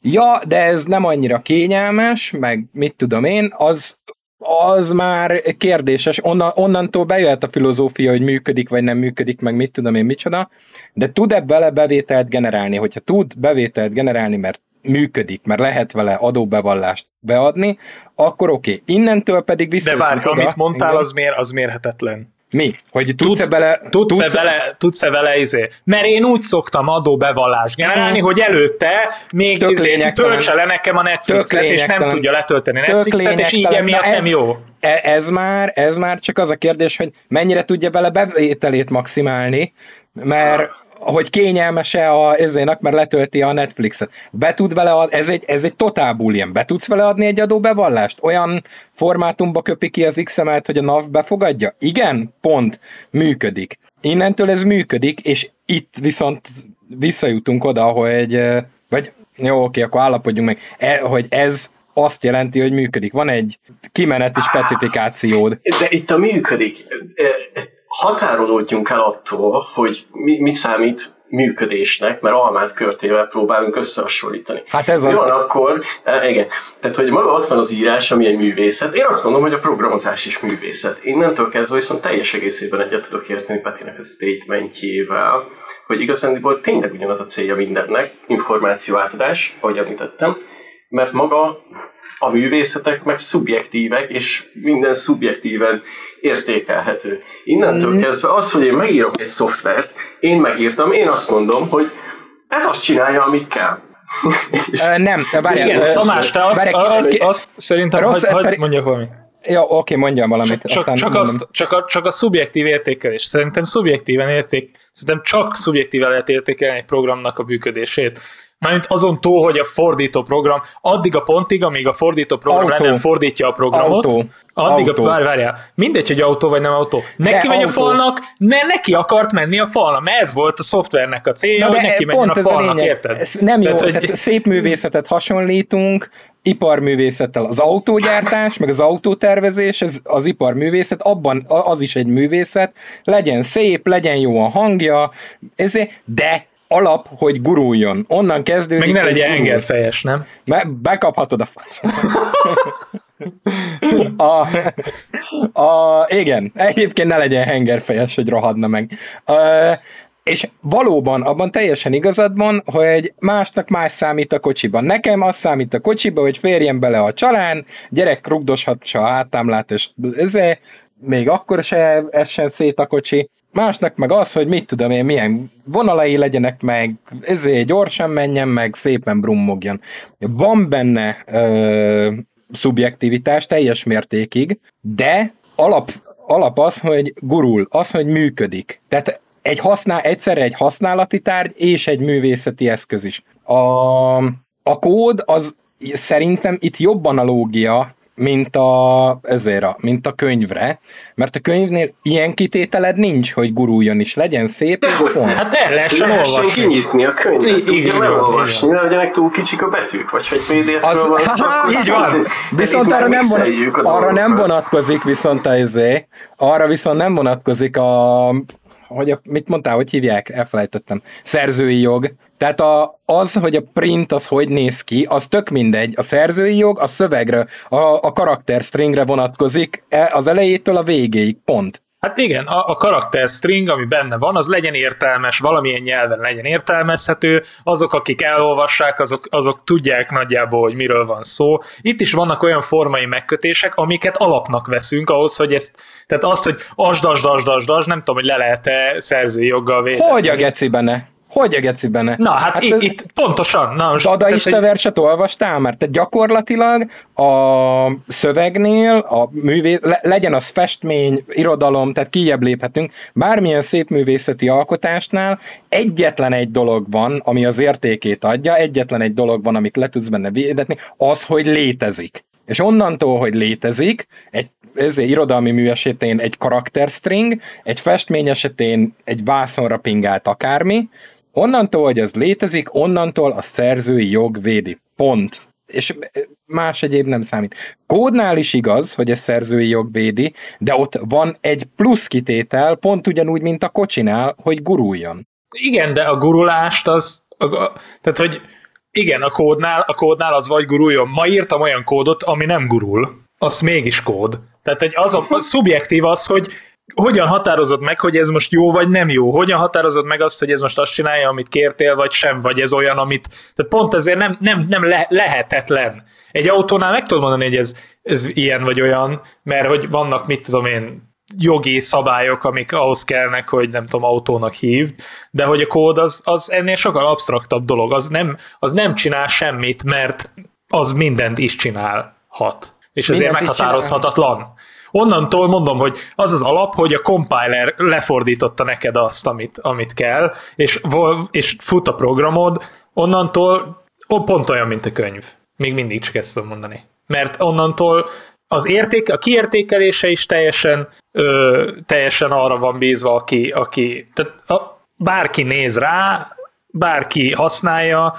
ja, de ez nem annyira kényelmes, meg mit tudom én, az, az már kérdéses, Onnan, onnantól bejöhet a filozófia, hogy működik vagy nem működik, meg mit tudom én micsoda, de tud-e vele bevételt generálni? Hogyha tud bevételt generálni, mert működik, mert lehet vele adóbevallást beadni, akkor oké. Okay. Innentől pedig vissza. De várj, amit mondtál, igen. az, mér, az mérhetetlen. Mi? Hogy tudsz-e Tud, bele... Tudsz-e, tudsz bele, tudsz-e vele izé? Mert én úgy szoktam adóbevallást generálni, hogy előtte még izé, töltse le nekem a Netflixet, és nem tudja letölteni Netflixet, és így emiatt ez, nem jó. E- ez már, ez már csak az a kérdés, hogy mennyire tudja vele bevételét maximálni, mert hogy kényelmese a ezének, mert letölti a Netflixet. Be tud vele ad, ez egy, ez egy totál boolean. Be tudsz vele adni egy adóbevallást? Olyan formátumba köpi ki az XML-t, hogy a NAV befogadja? Igen? Pont. Működik. Innentől ez működik, és itt viszont visszajutunk oda, hogy vagy jó, oké, akkor állapodjunk meg, e, hogy ez azt jelenti, hogy működik. Van egy kimeneti specifikációd. De itt a működik határolódjunk el attól, hogy mi, mit számít működésnek, mert almát körtével próbálunk összehasonlítani. Hát ez az. Van akkor, e, igen, tehát hogy maga ott van az írás, ami egy művészet. Én azt mondom, hogy a programozás is művészet. Innentől kezdve viszont teljes egészében egyet tudok érteni Petinek a statementjével, hogy igazándiból tényleg ugyanaz a célja mindennek, információátadás, ahogy említettem, mert maga a művészetek meg szubjektívek, és minden szubjektíven értékelhető. Innentől mm. kezdve az, hogy én megírok egy szoftvert, én megírtam, én azt mondom, hogy ez azt csinálja, amit kell. (laughs) uh, nem, várjál. Igen, Tamás, te azt, azt, azt szerintem, rossz, hagy, szerint... mondjak valamit. Ja, oké, mondjam valamit. Csak, aztán csak, azt, csak, a, csak a szubjektív értékelés. Szerintem szubjektíven érték, szerintem csak szubjektíven lehet értékelni egy programnak a működését. Mármint azon túl, hogy a fordító program, addig a pontig, amíg a fordító program autó. nem fordítja a programot, autó. addig autó. a, várj, várjál, mindegy, hogy autó vagy nem autó. Neki de megy autó. a falnak, mert neki akart menni a falnak, mert ez volt a szoftvernek a célja, hogy neki menjen a falnak, a érted? Ez nem jó, tehát, hogy... szép művészetet hasonlítunk, iparművészettel az autógyártás, meg az autótervezés, ez az iparművészet, abban az is egy művészet, legyen szép, legyen jó a hangja, ezért, de alap, hogy guruljon. Onnan kezdődik. Még ne legyen hengerfejes, nem? Be, bekaphatod a fasz. (laughs) a, a, igen, egyébként ne legyen hengerfejes, hogy rohadna meg. A, és valóban abban teljesen igazad van, hogy másnak más számít a kocsiban. Nekem az számít a kocsiba, hogy férjen bele a csalán, gyerek rugdoshatsa a hátámlát, és ezért még akkor se essen szét a kocsi. Másnak meg az, hogy mit tudom én, milyen vonalai legyenek meg, ezért gyorsan menjen meg, szépen brummogjon. Van benne ö, szubjektivitás teljes mértékig, de alap, alap az, hogy gurul, az, hogy működik. Tehát egy használ, egyszerre egy használati tárgy és egy művészeti eszköz is. A, a kód az szerintem itt jobb analógia mint a, ezért a, mint a könyvre, mert a könyvnél ilyen kitételed nincs, hogy guruljon is, legyen szép, De, és pont. Hát el lehessen olvasni. kinyitni a könyvet, tudja nem olvasni, ne legyenek túl kicsik a betűk, vagy hogy pdf az, van (laughs) szó, így van. Viszont arra nem, vonat, arra nem vonatkozik viszont a izé, arra viszont nem vonatkozik a hogy a, mit mondtál, hogy hívják? Elfelejtettem. Szerzői jog. Tehát a, az, hogy a print az hogy néz ki, az tök mindegy. A szerzői jog a szövegre, a, a karakter stringre vonatkozik e, az elejétől a végéig. Pont. Hát igen, a, a karakter string, ami benne van, az legyen értelmes, valamilyen nyelven legyen értelmezhető, azok, akik elolvassák, azok, azok tudják nagyjából, hogy miről van szó. Itt is vannak olyan formai megkötések, amiket alapnak veszünk ahhoz, hogy ezt, tehát az, hogy asdasdasdasdas, nem tudom, hogy le lehet-e szerzői joggal védeni. Hogy a geci benne? Hogy a geci benne? Na, hát, hát itt, ez... itt pontosan. Na, most, Dadaista egy... verset olvastál már? Tehát gyakorlatilag a szövegnél, a művé... Le, legyen az festmény, irodalom, tehát kijebb léphetünk, bármilyen szép művészeti alkotásnál egyetlen egy dolog van, ami az értékét adja, egyetlen egy dolog van, amit le tudsz benne védetni, az, hogy létezik. És onnantól, hogy létezik, egy ezért irodalmi mű esetén egy karakterstring, egy festmény esetén egy vászonra pingált akármi, Onnantól, hogy ez létezik, onnantól a szerzői jog védi. Pont. És más egyéb nem számít. Kódnál is igaz, hogy ez szerzői jog védi, de ott van egy plusz kitétel, pont ugyanúgy, mint a kocsinál, hogy guruljon. Igen, de a gurulást az, a, a, tehát hogy igen, a kódnál, a kódnál az vagy guruljon. Ma írtam olyan kódot, ami nem gurul, az mégis kód. Tehát egy az a, a szubjektív az, hogy hogyan határozod meg, hogy ez most jó vagy nem jó? Hogyan határozod meg azt, hogy ez most azt csinálja, amit kértél, vagy sem, vagy ez olyan, amit... Tehát pont ezért nem, nem, nem le, lehetetlen. Egy autónál meg tudod mondani, hogy ez, ez ilyen vagy olyan, mert hogy vannak, mit tudom én, jogi szabályok, amik ahhoz kellnek, hogy nem tudom, autónak hívd, de hogy a kód az, az ennél sokkal absztraktabb dolog, az nem, az nem csinál semmit, mert az mindent is csinálhat. És ezért mindent meghatározhatatlan onnantól mondom, hogy az az alap, hogy a compiler lefordította neked azt, amit, amit kell, és, és fut a programod, onnantól ó, pont olyan, mint a könyv. Még mindig csak ezt tudom mondani. Mert onnantól az érték, a kiértékelése is teljesen, ö, teljesen arra van bízva, aki, aki tehát a, bárki néz rá, bárki használja,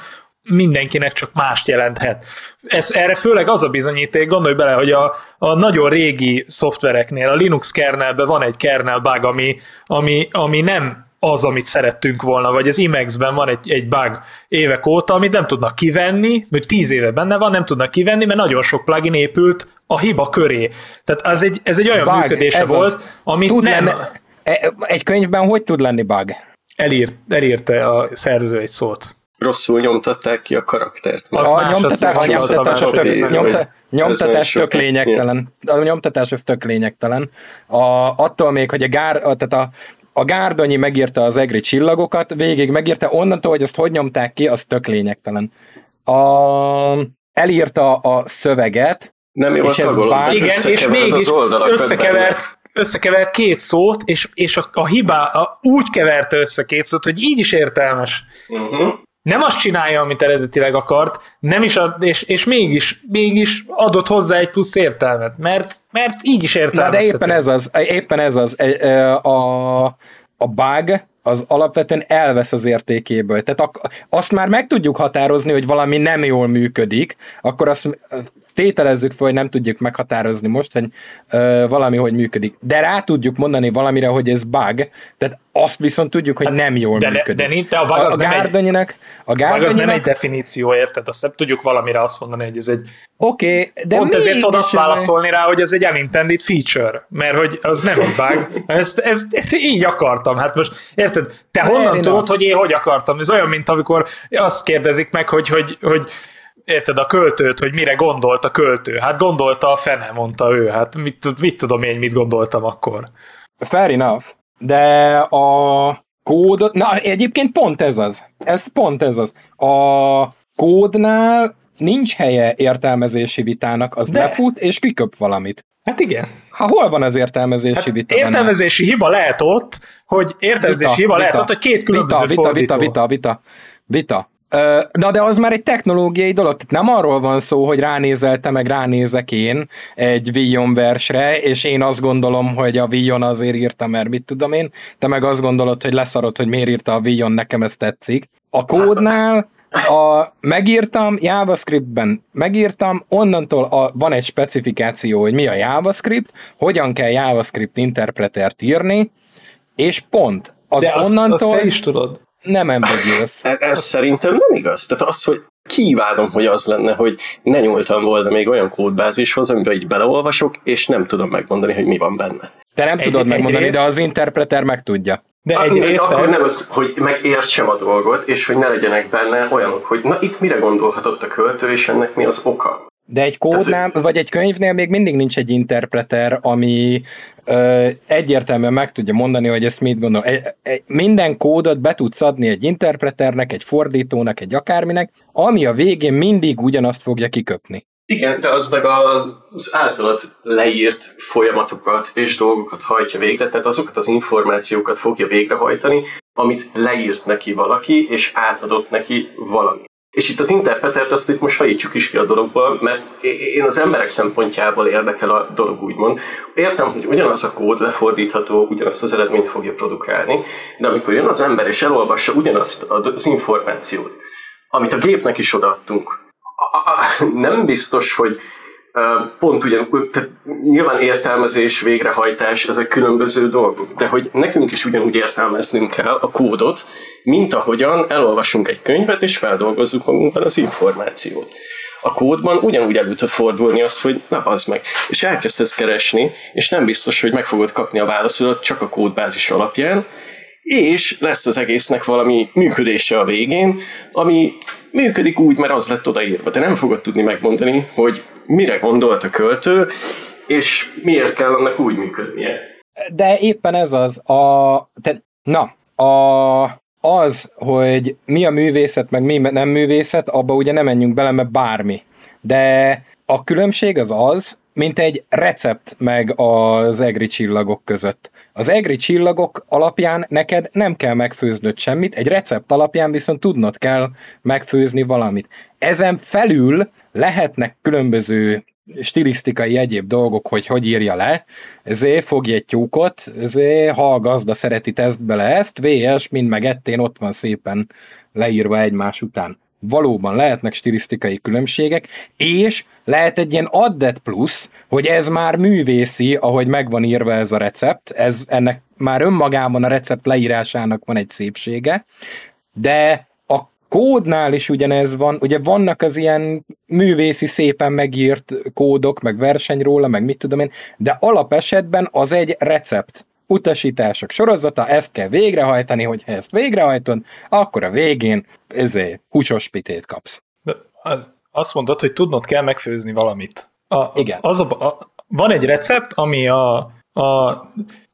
mindenkinek csak mást jelenthet. Ez, erre főleg az a bizonyíték, gondolj bele, hogy a, a nagyon régi szoftvereknél, a Linux kernelben van egy kernel bug, ami, ami, ami nem az, amit szerettünk volna, vagy az Emacs-ben van egy, egy bug évek óta, amit nem tudnak kivenni, vagy tíz éve benne van, nem tudnak kivenni, mert nagyon sok plugin épült a hiba köré. Tehát ez egy, ez egy olyan bug, működése volt, az. amit tud nem... Lenne, egy könyvben hogy tud lenni bug? Elírt, elírte a szerző egy szót rosszul nyomtatták ki a karaktert. Az a nyomtatás, a nyomtatás, az tök, nyomta, nyomtatás tök lényegtelen. A nyomtatás az tök lényegtelen. A, attól még, hogy a gár, tehát a, a Gárdonyi megírta az egri csillagokat, végig megírta, onnantól, hogy ezt hogy nyomták ki, az tök lényegtelen. A, elírta a szöveget, nem jó és ez bár... Igen, és mégis összekevert, összekevert két szót, és, és a, a hibá a, úgy keverte össze két szót, hogy így is értelmes. Uh-huh nem azt csinálja, amit eredetileg akart, nem is ad, és, és mégis, mégis adott hozzá egy plusz értelmet, mert, mert így is értelmes. de éppen ez az, éppen ez az, a, a bug, az alapvetően elvesz az értékéből. Tehát azt már meg tudjuk határozni, hogy valami nem jól működik, akkor azt tételezzük fel, hogy nem tudjuk meghatározni most, hogy ö, valami hogy működik. De rá tudjuk mondani valamire, hogy ez bug, tehát azt viszont tudjuk, hogy hát, nem jól de, működik. De, de, de a bug az, a, a Gárdonyinak, a az nem egy definíció, érted? Azt nem tudjuk valamire azt mondani, hogy ez egy... Oké, okay, de Pont ezért tudod azt válaszolni rá, hogy ez egy unintended feature, mert hogy az nem egy bug. Ezt, ezt, ezt így akartam. Hát most, érted? Te honnan tudod, hogy én hogy akartam? Ez olyan, mint amikor azt kérdezik meg, hogy, hogy, hogy érted, a költőt, hogy mire gondolt a költő. Hát gondolta a fene, mondta ő. Hát mit, mit tudom én, mit gondoltam akkor. Fair enough. De a kódot, na egyébként pont ez az. Ez pont ez az. A kódnál nincs helye értelmezési vitának, az De. lefut és kiköp valamit. Hát igen. Ha hol van az értelmezési hát vita? Értelmezési benne? hiba lehet ott, hogy értelmezési vita, hiba vita, lehet ott, hogy két különböző vita, vita, vita, vita, vita, vita. Na de az már egy technológiai dolog, tehát nem arról van szó, hogy ránézel te, meg ránézek én egy Vion versre, és én azt gondolom, hogy a Vion azért írta, mert mit tudom én, te meg azt gondolod, hogy leszarod, hogy miért írta a Vion, nekem ez tetszik. A kódnál a, megírtam JavaScriptben, megírtam, onnantól a, van egy specifikáció, hogy mi a JavaScript, hogyan kell JavaScript interpretert írni, és pont. Az De onnantól... Azt, azt te is tudod nem ambiguous. (laughs) Ez, ez szerintem nem igaz. Tehát az, hogy kívánom, hogy az lenne, hogy ne nyúltam volna még olyan kódbázishoz, amiben így beleolvasok, és nem tudom megmondani, hogy mi van benne. Te nem egy, tudod egy megmondani, rész... de az interpreter meg tudja. De egy rész akkor ez... nem az, hogy megértsem a dolgot, és hogy ne legyenek benne olyanok, hogy na itt mire gondolhatott a költő, és ennek mi az oka. De egy kódnál, Tehát, vagy egy könyvnél még mindig nincs egy interpreter, ami ö, egyértelműen meg tudja mondani, hogy ezt mit gondol. E, e, minden kódot be tudsz adni egy interpreternek, egy fordítónak, egy akárminek, ami a végén mindig ugyanazt fogja kiköpni. Igen, de az meg az, az általad leírt folyamatokat és dolgokat hajtja végre, tehát azokat az információkat fogja végrehajtani, amit leírt neki valaki, és átadott neki valami. És itt az interpretert azt itt most hajítsuk is ki a dologból, mert én az emberek szempontjából érdekel a dolog úgymond. Értem, hogy ugyanaz a kód lefordítható, ugyanazt az eredményt fogja produkálni, de amikor jön az ember és elolvassa ugyanazt az információt, amit a gépnek is odaadtunk, nem biztos, hogy pont ugyan, tehát nyilván értelmezés, végrehajtás, ezek különböző dolgok, de hogy nekünk is ugyanúgy értelmeznünk kell a kódot, mint ahogyan elolvasunk egy könyvet, és feldolgozzuk magunkban az információt. A kódban ugyanúgy elő tud fordulni az, hogy na az meg, és elkezdesz keresni, és nem biztos, hogy meg fogod kapni a válaszodat csak a kódbázis alapján, és lesz az egésznek valami működése a végén, ami működik úgy, mert az lett odaírva, de nem fogod tudni megmondani, hogy mire gondolt a költő, és miért kell annak úgy működnie. De éppen ez az, a, te, na, a, az, hogy mi a művészet, meg mi nem művészet, abba ugye nem menjünk bele, mert bármi. De a különbség az az, mint egy recept meg az egri csillagok között. Az egri csillagok alapján neked nem kell megfőznöd semmit, egy recept alapján viszont tudnod kell megfőzni valamit. Ezen felül lehetnek különböző stilisztikai egyéb dolgok, hogy hogy írja le, ezért fogj egy tyúkot, ezért ha a gazda szereti, teszt bele ezt, VS, mind meg ettén ott van szépen leírva egymás után valóban lehetnek stilisztikai különbségek, és lehet egy ilyen added plusz, hogy ez már művészi, ahogy megvan írva ez a recept, ez ennek már önmagában a recept leírásának van egy szépsége, de a kódnál is ugyanez van, ugye vannak az ilyen művészi szépen megírt kódok, meg verseny róla, meg mit tudom én, de alapesetben az egy recept utasítások sorozata, ezt kell végrehajtani, hogyha ezt végrehajtod, akkor a végén ezért húsos pitét kapsz. Az, azt mondod, hogy tudnod kell megfőzni valamit. A, Igen. Az a, a, van egy recept, ami a, a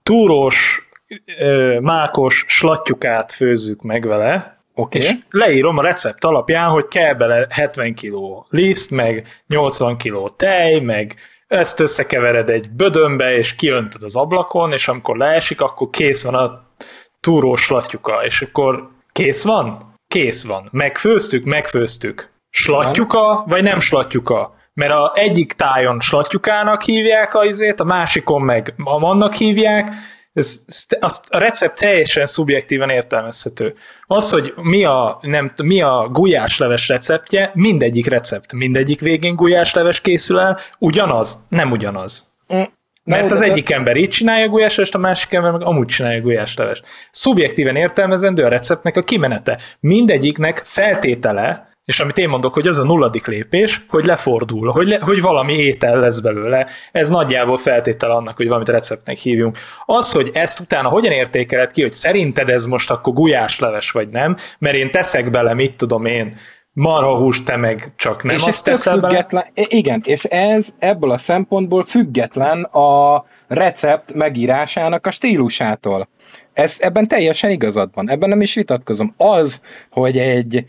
túrós, ö, mákos slattyukát főzzük meg vele, Okay. És leírom a recept alapján, hogy kell bele 70 kg liszt, meg 80 kg tej, meg ezt összekevered egy bödönbe, és kiöntöd az ablakon, és amikor leesik, akkor kész van a túrós latyuka, és akkor kész van? Kész van. Megfőztük? Megfőztük. Slattyuka, vagy nem slattyuka? Mert a egyik tájon slattyukának hívják a izét, a másikon meg annak hívják, ez, a recept teljesen szubjektíven értelmezhető. Az, hogy mi a, nem, mi a gulyásleves receptje, mindegyik recept, mindegyik végén gulyásleves készül el, ugyanaz, nem ugyanaz. Mm. Mert az egyik ember így csinálja gulyáslevest, a másik ember meg amúgy csinálja gulyáslevest. Szubjektíven értelmezendő a receptnek a kimenete. Mindegyiknek feltétele, és amit én mondok, hogy az a nulladik lépés, hogy lefordul, hogy, le, hogy valami étel lesz belőle. Ez nagyjából feltétel annak, hogy valamit receptnek hívjunk. Az, hogy ezt utána hogyan értékeled ki, hogy szerinted ez most akkor gulyásleves vagy nem, mert én teszek bele, mit tudom én, marhahúst, te meg csak nem és azt ez független, bele? Igen, és ez ebből a szempontból független a recept megírásának a stílusától. Ez, ebben teljesen igazad van, ebben nem is vitatkozom. Az, hogy egy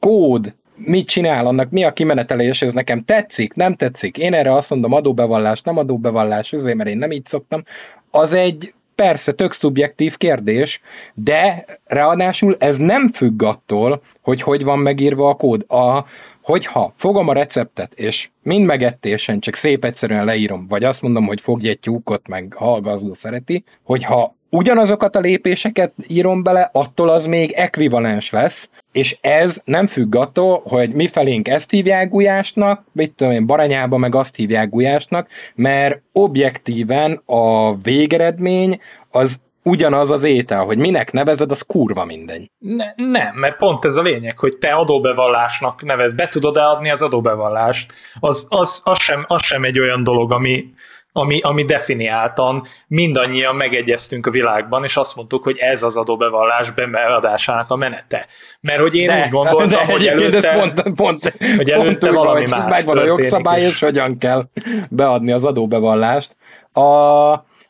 kód mit csinál, annak mi a kimenetelés, ez nekem tetszik, nem tetszik, én erre azt mondom adóbevallás, nem adóbevallás, azért, mert én nem így szoktam, az egy persze tök szubjektív kérdés, de ráadásul ez nem függ attól, hogy hogy van megírva a kód. A, hogyha fogom a receptet, és mind megettésen csak szép egyszerűen leírom, vagy azt mondom, hogy fogj egy tyúkot, meg ha a gazda szereti, hogyha ugyanazokat a lépéseket írom bele, attól az még ekvivalens lesz, és ez nem függ attól, hogy mi felénk ezt hívják gulyásnak, mit tudom én, baranyába meg azt hívják gulyásnak, mert objektíven a végeredmény az ugyanaz az étel, hogy minek nevezed, az kurva mindegy. Ne, nem, mert pont ez a lényeg, hogy te adóbevallásnak nevez, be tudod adni az adóbevallást. Az, az, az, sem, az sem egy olyan dolog, ami, ami, ami definiáltan mindannyian megegyeztünk a világban, és azt mondtuk, hogy ez az adóbevallás beadásának a menete. Mert hogy én de, úgy gondoltam, de hogy előtte, ez pont, pont, hogy előtte pont úgy, valami más Megvan a jogszabály, és hogyan kell beadni az adóbevallást. A,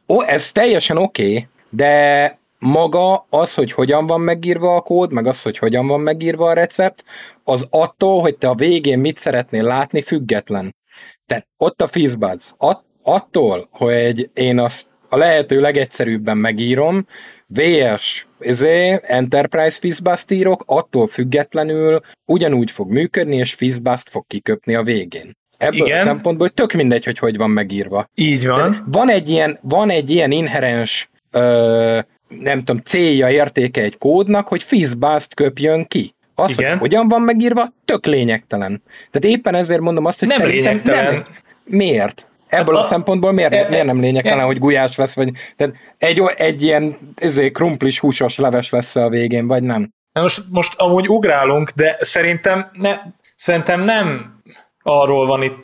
ó, ez teljesen oké, okay, de maga az, hogy hogyan van megírva a kód, meg az, hogy hogyan van megírva a recept, az attól, hogy te a végén mit szeretnél látni, független. Tehát ott a Fizzbuzz, att, attól, hogy én azt a lehető legegyszerűbben megírom, VS ezé, Enterprise Fizzbust írok, attól függetlenül ugyanúgy fog működni, és Fizzbust fog kiköpni a végén. Ebből Igen. a szempontból tök mindegy, hogy hogy van megírva. Így van. Tehát van egy ilyen, van egy ilyen inherens ö, nem tudom, célja, értéke egy kódnak, hogy Fizzbust köpjön ki. Az, Igen. hogy hogyan van megírva, tök lényegtelen. Tehát éppen ezért mondom azt, hogy nem szerintem lényegtelen. nem. Miért? Ebből hát a, a szempontból miért, e, miért nem lényegtelen, e, hogy gulyás lesz, vagy tehát egy, egy ilyen ezért krumplis húsos leves lesz a végén, vagy nem? Most, most amúgy ugrálunk, de szerintem, ne, szerintem nem arról van itt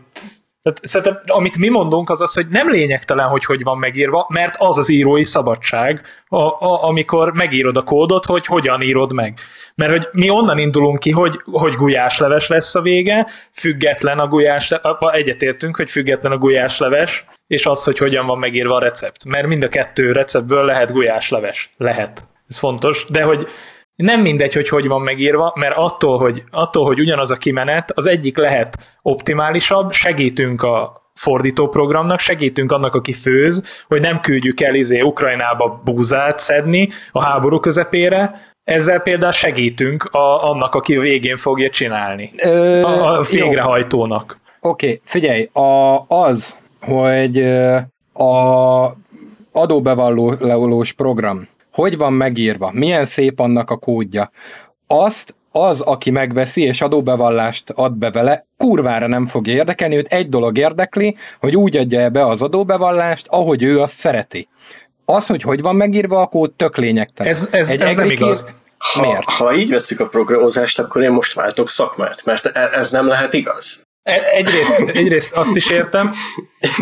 tehát szerintem, amit mi mondunk, az az, hogy nem lényegtelen, hogy hogy van megírva, mert az az írói szabadság, a, a, amikor megírod a kódot, hogy hogyan írod meg. Mert hogy mi onnan indulunk ki, hogy, hogy gulyásleves lesz a vége, független a gulyás, egyetértünk, hogy független a gulyásleves, és az, hogy hogyan van megírva a recept. Mert mind a kettő receptből lehet gulyásleves. Lehet. Ez fontos. De hogy nem mindegy, hogy hogy van megírva, mert attól hogy, attól, hogy ugyanaz a kimenet, az egyik lehet optimálisabb, segítünk a fordítóprogramnak, segítünk annak, aki főz, hogy nem küldjük el izé Ukrajnába búzát szedni a háború közepére, ezzel például segítünk a, annak, aki végén fogja csinálni. Ö, a, a végrehajtónak. Oké, okay, figyelj, a, az, hogy a adóbevallós program hogy van megírva, milyen szép annak a kódja. Azt az, aki megveszi és adóbevallást ad be vele, kurvára nem fog érdekelni, őt egy dolog érdekli, hogy úgy adja be az adóbevallást, ahogy ő azt szereti. Az, hogy hogy van megírva a kód, tök lényegtelen. Ez, ez, egy ez nem igaz. Ha, Miért? ha így veszük a programozást, akkor én most váltok szakmát, mert e- ez nem lehet igaz. E- egyrészt, egyrészt azt is értem,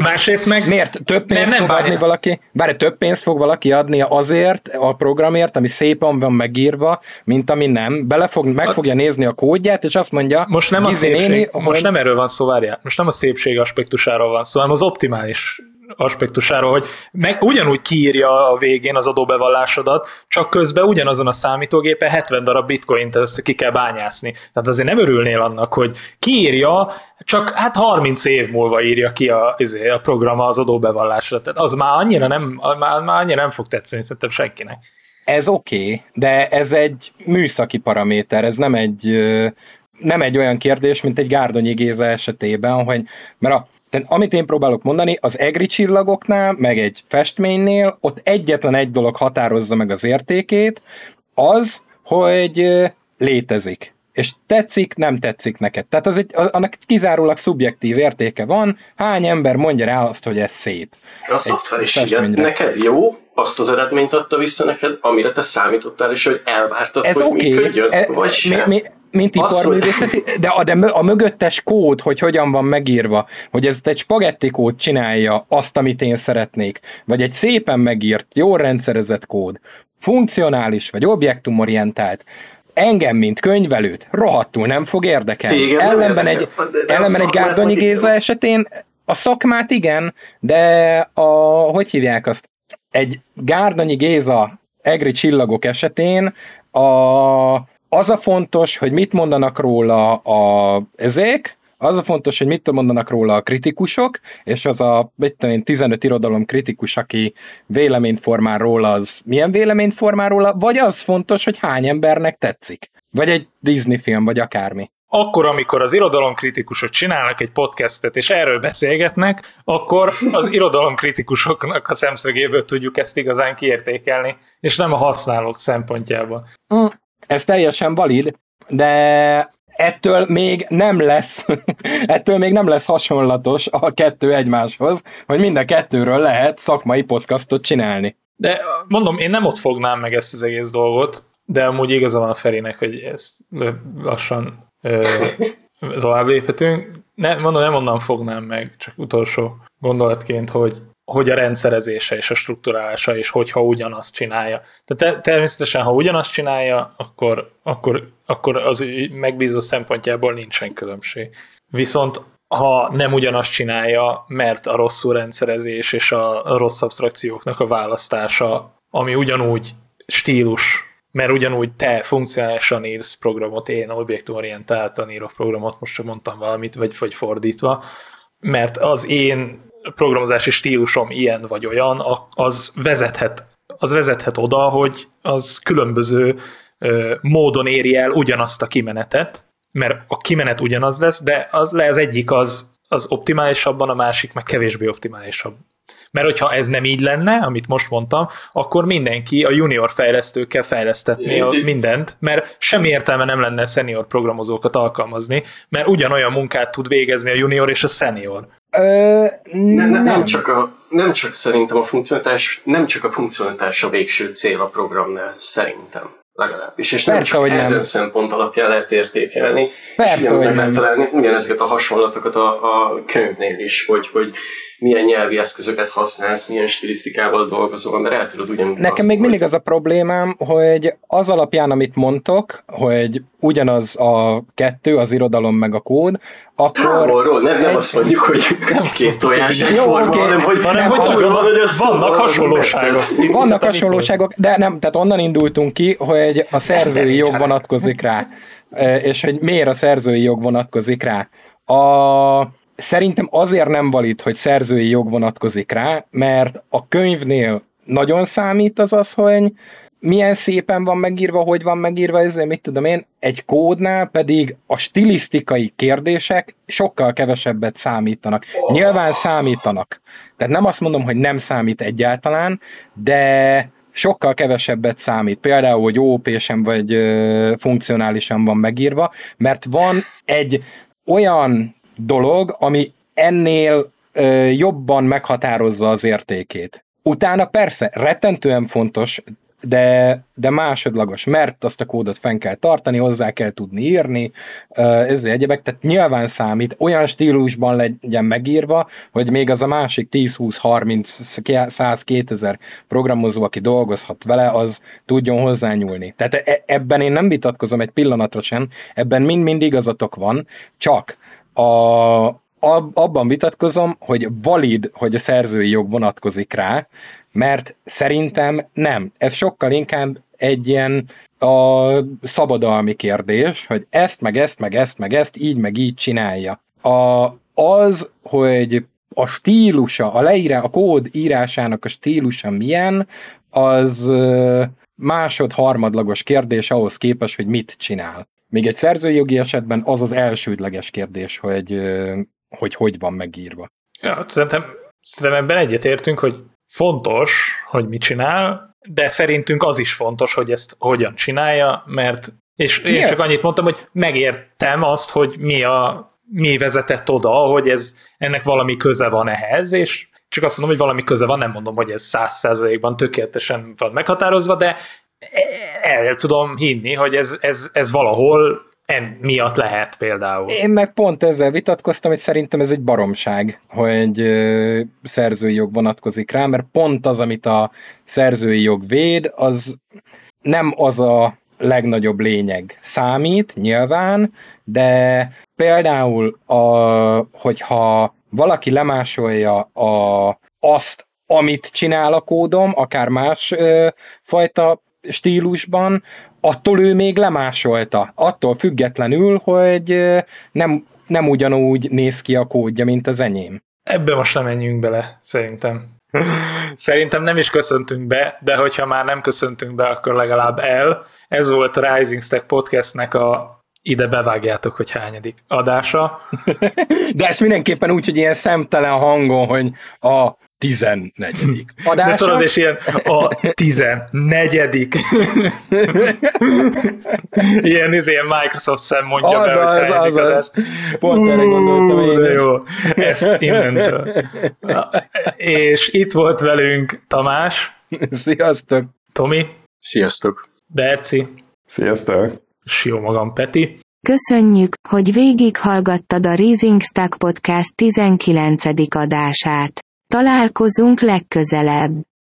másrészt meg... Miért? Több pénzt nem, fog bárja. adni valaki? Bár több pénzt fog valaki adni azért a programért, ami szépen van megírva, mint ami nem. Bele fog, meg fogja nézni a kódját, és azt mondja... Most nem a szépség, néni, most nem erről van szó, várjál. Most nem a szépség aspektusáról van szó, hanem az optimális aspektusáról, hogy meg ugyanúgy kiírja a végén az adóbevallásodat, csak közben ugyanazon a számítógépen 70 darab bitcoint össze ki kell bányászni. Tehát azért nem örülnél annak, hogy kiírja, csak hát 30 év múlva írja ki a, izé, a program az adóbevallásra. Tehát az már annyira nem, már, már annyira nem fog tetszeni szerintem senkinek. Ez oké, okay, de ez egy műszaki paraméter, ez nem egy nem egy olyan kérdés, mint egy Gárdonyi Géza esetében, hogy mert a tehát amit én próbálok mondani, az egri csillagoknál, meg egy festménynél, ott egyetlen egy dolog határozza meg az értékét, az, hogy létezik. És tetszik, nem tetszik neked. Tehát az egy, annak kizárólag szubjektív értéke van, hány ember mondja rá azt, hogy ez szép. A szoftver is igen. Neked jó, azt az eredményt adta vissza neked, amire te számítottál, és hogy elvártad, ez hogy okay. működjön, e, vagy sem. Mi, mi, mint iparművészeti, de a, de a mögöttes kód, hogy hogyan van megírva, hogy ez egy spagetti kód csinálja azt, amit én szeretnék, vagy egy szépen megírt, jól rendszerezett kód, funkcionális, vagy objektumorientált, engem, mint könyvelőt, rohadtul nem fog érdekelni. Téged ellenben egy, ellenben egy Gárdonyi Géza esetén a szakmát igen, de a, hogy hívják azt? Egy Gárdonyi Géza egri csillagok esetén a, az a fontos, hogy mit mondanak róla a, ezek, Az a fontos, hogy mit mondanak róla a kritikusok, és az a mit tudom én, 15 irodalom kritikus, aki véleményt formál róla, az milyen véleményt formál róla, vagy az fontos, hogy hány embernek tetszik. Vagy egy Disney film, vagy akármi akkor, amikor az irodalomkritikusok csinálnak egy podcastet, és erről beszélgetnek, akkor az irodalomkritikusoknak a szemszögéből tudjuk ezt igazán kiértékelni, és nem a használók szempontjából. Ez teljesen valid, de ettől még nem lesz, (laughs) ettől még nem lesz hasonlatos a kettő egymáshoz, hogy mind a kettőről lehet szakmai podcastot csinálni. De mondom, én nem ott fognám meg ezt az egész dolgot, de amúgy igaza van a Ferének, hogy ezt lassan (laughs) tovább léphetünk. Ne, mondom, nem onnan fognám meg, csak utolsó gondolatként, hogy hogy a rendszerezése és a strukturálása, és hogyha ugyanazt csinálja. Tehát természetesen, ha ugyanazt csinálja, akkor, akkor, akkor az megbízó szempontjából nincsen különbség. Viszont ha nem ugyanazt csinálja, mert a rosszul rendszerezés és a rossz abstrakcióknak a választása, ami ugyanúgy stílus mert ugyanúgy te funkcionálisan írsz programot, én objektumorientáltan írok programot, most csak mondtam valamit, vagy, vagy fordítva, mert az én programozási stílusom ilyen vagy olyan, az vezethet, az vezethet oda, hogy az különböző módon éri el ugyanazt a kimenetet, mert a kimenet ugyanaz lesz, de az, le az egyik az, az optimálisabban, a másik meg kevésbé optimálisabb. Mert hogyha ez nem így lenne, amit most mondtam, akkor mindenki a junior fejlesztőkkel fejlesztetné a mindent, mert semmi értelme nem lenne senior programozókat alkalmazni, mert ugyanolyan munkát tud végezni a junior és a senior. Ö, nem, nem, nem, csak a, nem csak szerintem a funkcionalitás, nem csak a funkcionalitás a végső cél a programnál, szerintem legalábbis. És Persze, nem csak hogy ezen nem. szempont alapján lehet értékelni. Persze, és hogy nem. találni ugyanezeket a hasonlatokat a, a könyvnél is, hogy, hogy milyen nyelvi eszközöket használsz, milyen stilisztikával dolgozol, mert el tudod ugyanúgy Nekem még mindig az a problémám, hogy az alapján, amit mondtok, hogy ugyanaz a kettő, az irodalom meg a kód, akkor... Távolról, nem, nem egy... azt mondjuk, hogy nem két tojás egy forma, okay. hanem hogy, hanem, hogy, hogy, van, hogy az vannak hasonlóságok. Vannak hasonlóságok, de nem, tehát onnan indultunk ki, hogy a szerzői jog vonatkozik rá, és hogy miért a szerzői jog vonatkozik rá. A Szerintem azért nem valid, hogy szerzői jog vonatkozik rá, mert a könyvnél nagyon számít az az, hogy milyen szépen van megírva, hogy van megírva, ezért mit tudom én, egy kódnál pedig a stilisztikai kérdések sokkal kevesebbet számítanak. Nyilván számítanak. Tehát nem azt mondom, hogy nem számít egyáltalán, de sokkal kevesebbet számít. Például, hogy OP-sen vagy ö, funkcionálisan van megírva, mert van egy olyan dolog, ami ennél ö, jobban meghatározza az értékét. Utána persze, rettentően fontos, de, de másodlagos, mert azt a kódot fenn kell tartani, hozzá kell tudni írni, ez egyebek, tehát nyilván számít, olyan stílusban legyen megírva, hogy még az a másik 10, 20, 30, 100, 2000 programozó, aki dolgozhat vele, az tudjon hozzányúlni. Tehát e, ebben én nem vitatkozom egy pillanatra sem, ebben mind-mind igazatok van, csak a, abban vitatkozom, hogy valid, hogy a szerzői jog vonatkozik rá, mert szerintem nem. Ez sokkal inkább egy ilyen a szabadalmi kérdés, hogy ezt, meg ezt, meg ezt, meg ezt, így, meg így csinálja. A, az, hogy a stílusa, a leírá, a kód írásának a stílusa milyen, az másod-harmadlagos kérdés ahhoz képest, hogy mit csinál. Még egy szerzői jogi esetben az az elsődleges kérdés, hogy hogy, hogy van megírva. Ja, szerintem, szerintem ebben egyetértünk, hogy fontos, hogy mit csinál, de szerintünk az is fontos, hogy ezt hogyan csinálja, mert és én yeah. csak annyit mondtam, hogy megértem azt, hogy mi a mi vezetett oda, hogy ez, ennek valami köze van ehhez, és csak azt mondom, hogy valami köze van, nem mondom, hogy ez száz százalékban tökéletesen van meghatározva, de el tudom hinni, hogy ez, ez, ez valahol en miatt lehet például. Én meg pont ezzel vitatkoztam, hogy szerintem ez egy baromság, hogy ö, szerzői jog vonatkozik rá, mert pont az, amit a szerzői jog véd, az nem az a legnagyobb lényeg. Számít, nyilván, de például, a, hogyha valaki lemásolja a, azt, amit csinál a kódom, akár más ö, fajta stílusban, attól ő még lemásolta. Attól függetlenül, hogy nem nem ugyanúgy néz ki a kódja, mint az enyém. Ebbe most nem menjünk bele, szerintem. (laughs) Szerintem nem is köszöntünk be, de hogyha már nem köszöntünk be, akkor legalább el. Ez volt a Rising Stack podcastnek a ide bevágjátok, hogy hányadik adása. (laughs) De ezt mindenképpen úgy, hogy ilyen szemtelen hangon, hogy a tizennegyedik (laughs) adása. De tudod, és ilyen a tizennegyedik. (laughs) ilyen, ez ilyen Microsoft szem mondja az be, az, hogy az, az. Pont erre gondoltam én. De jó, ezt innentől. És itt volt velünk Tamás. Sziasztok. Tomi. Sziasztok. Berci. Sziasztok. És jó magam, Peti. Köszönjük, hogy végighallgattad a Rising Stack Podcast 19. adását. Találkozunk legközelebb.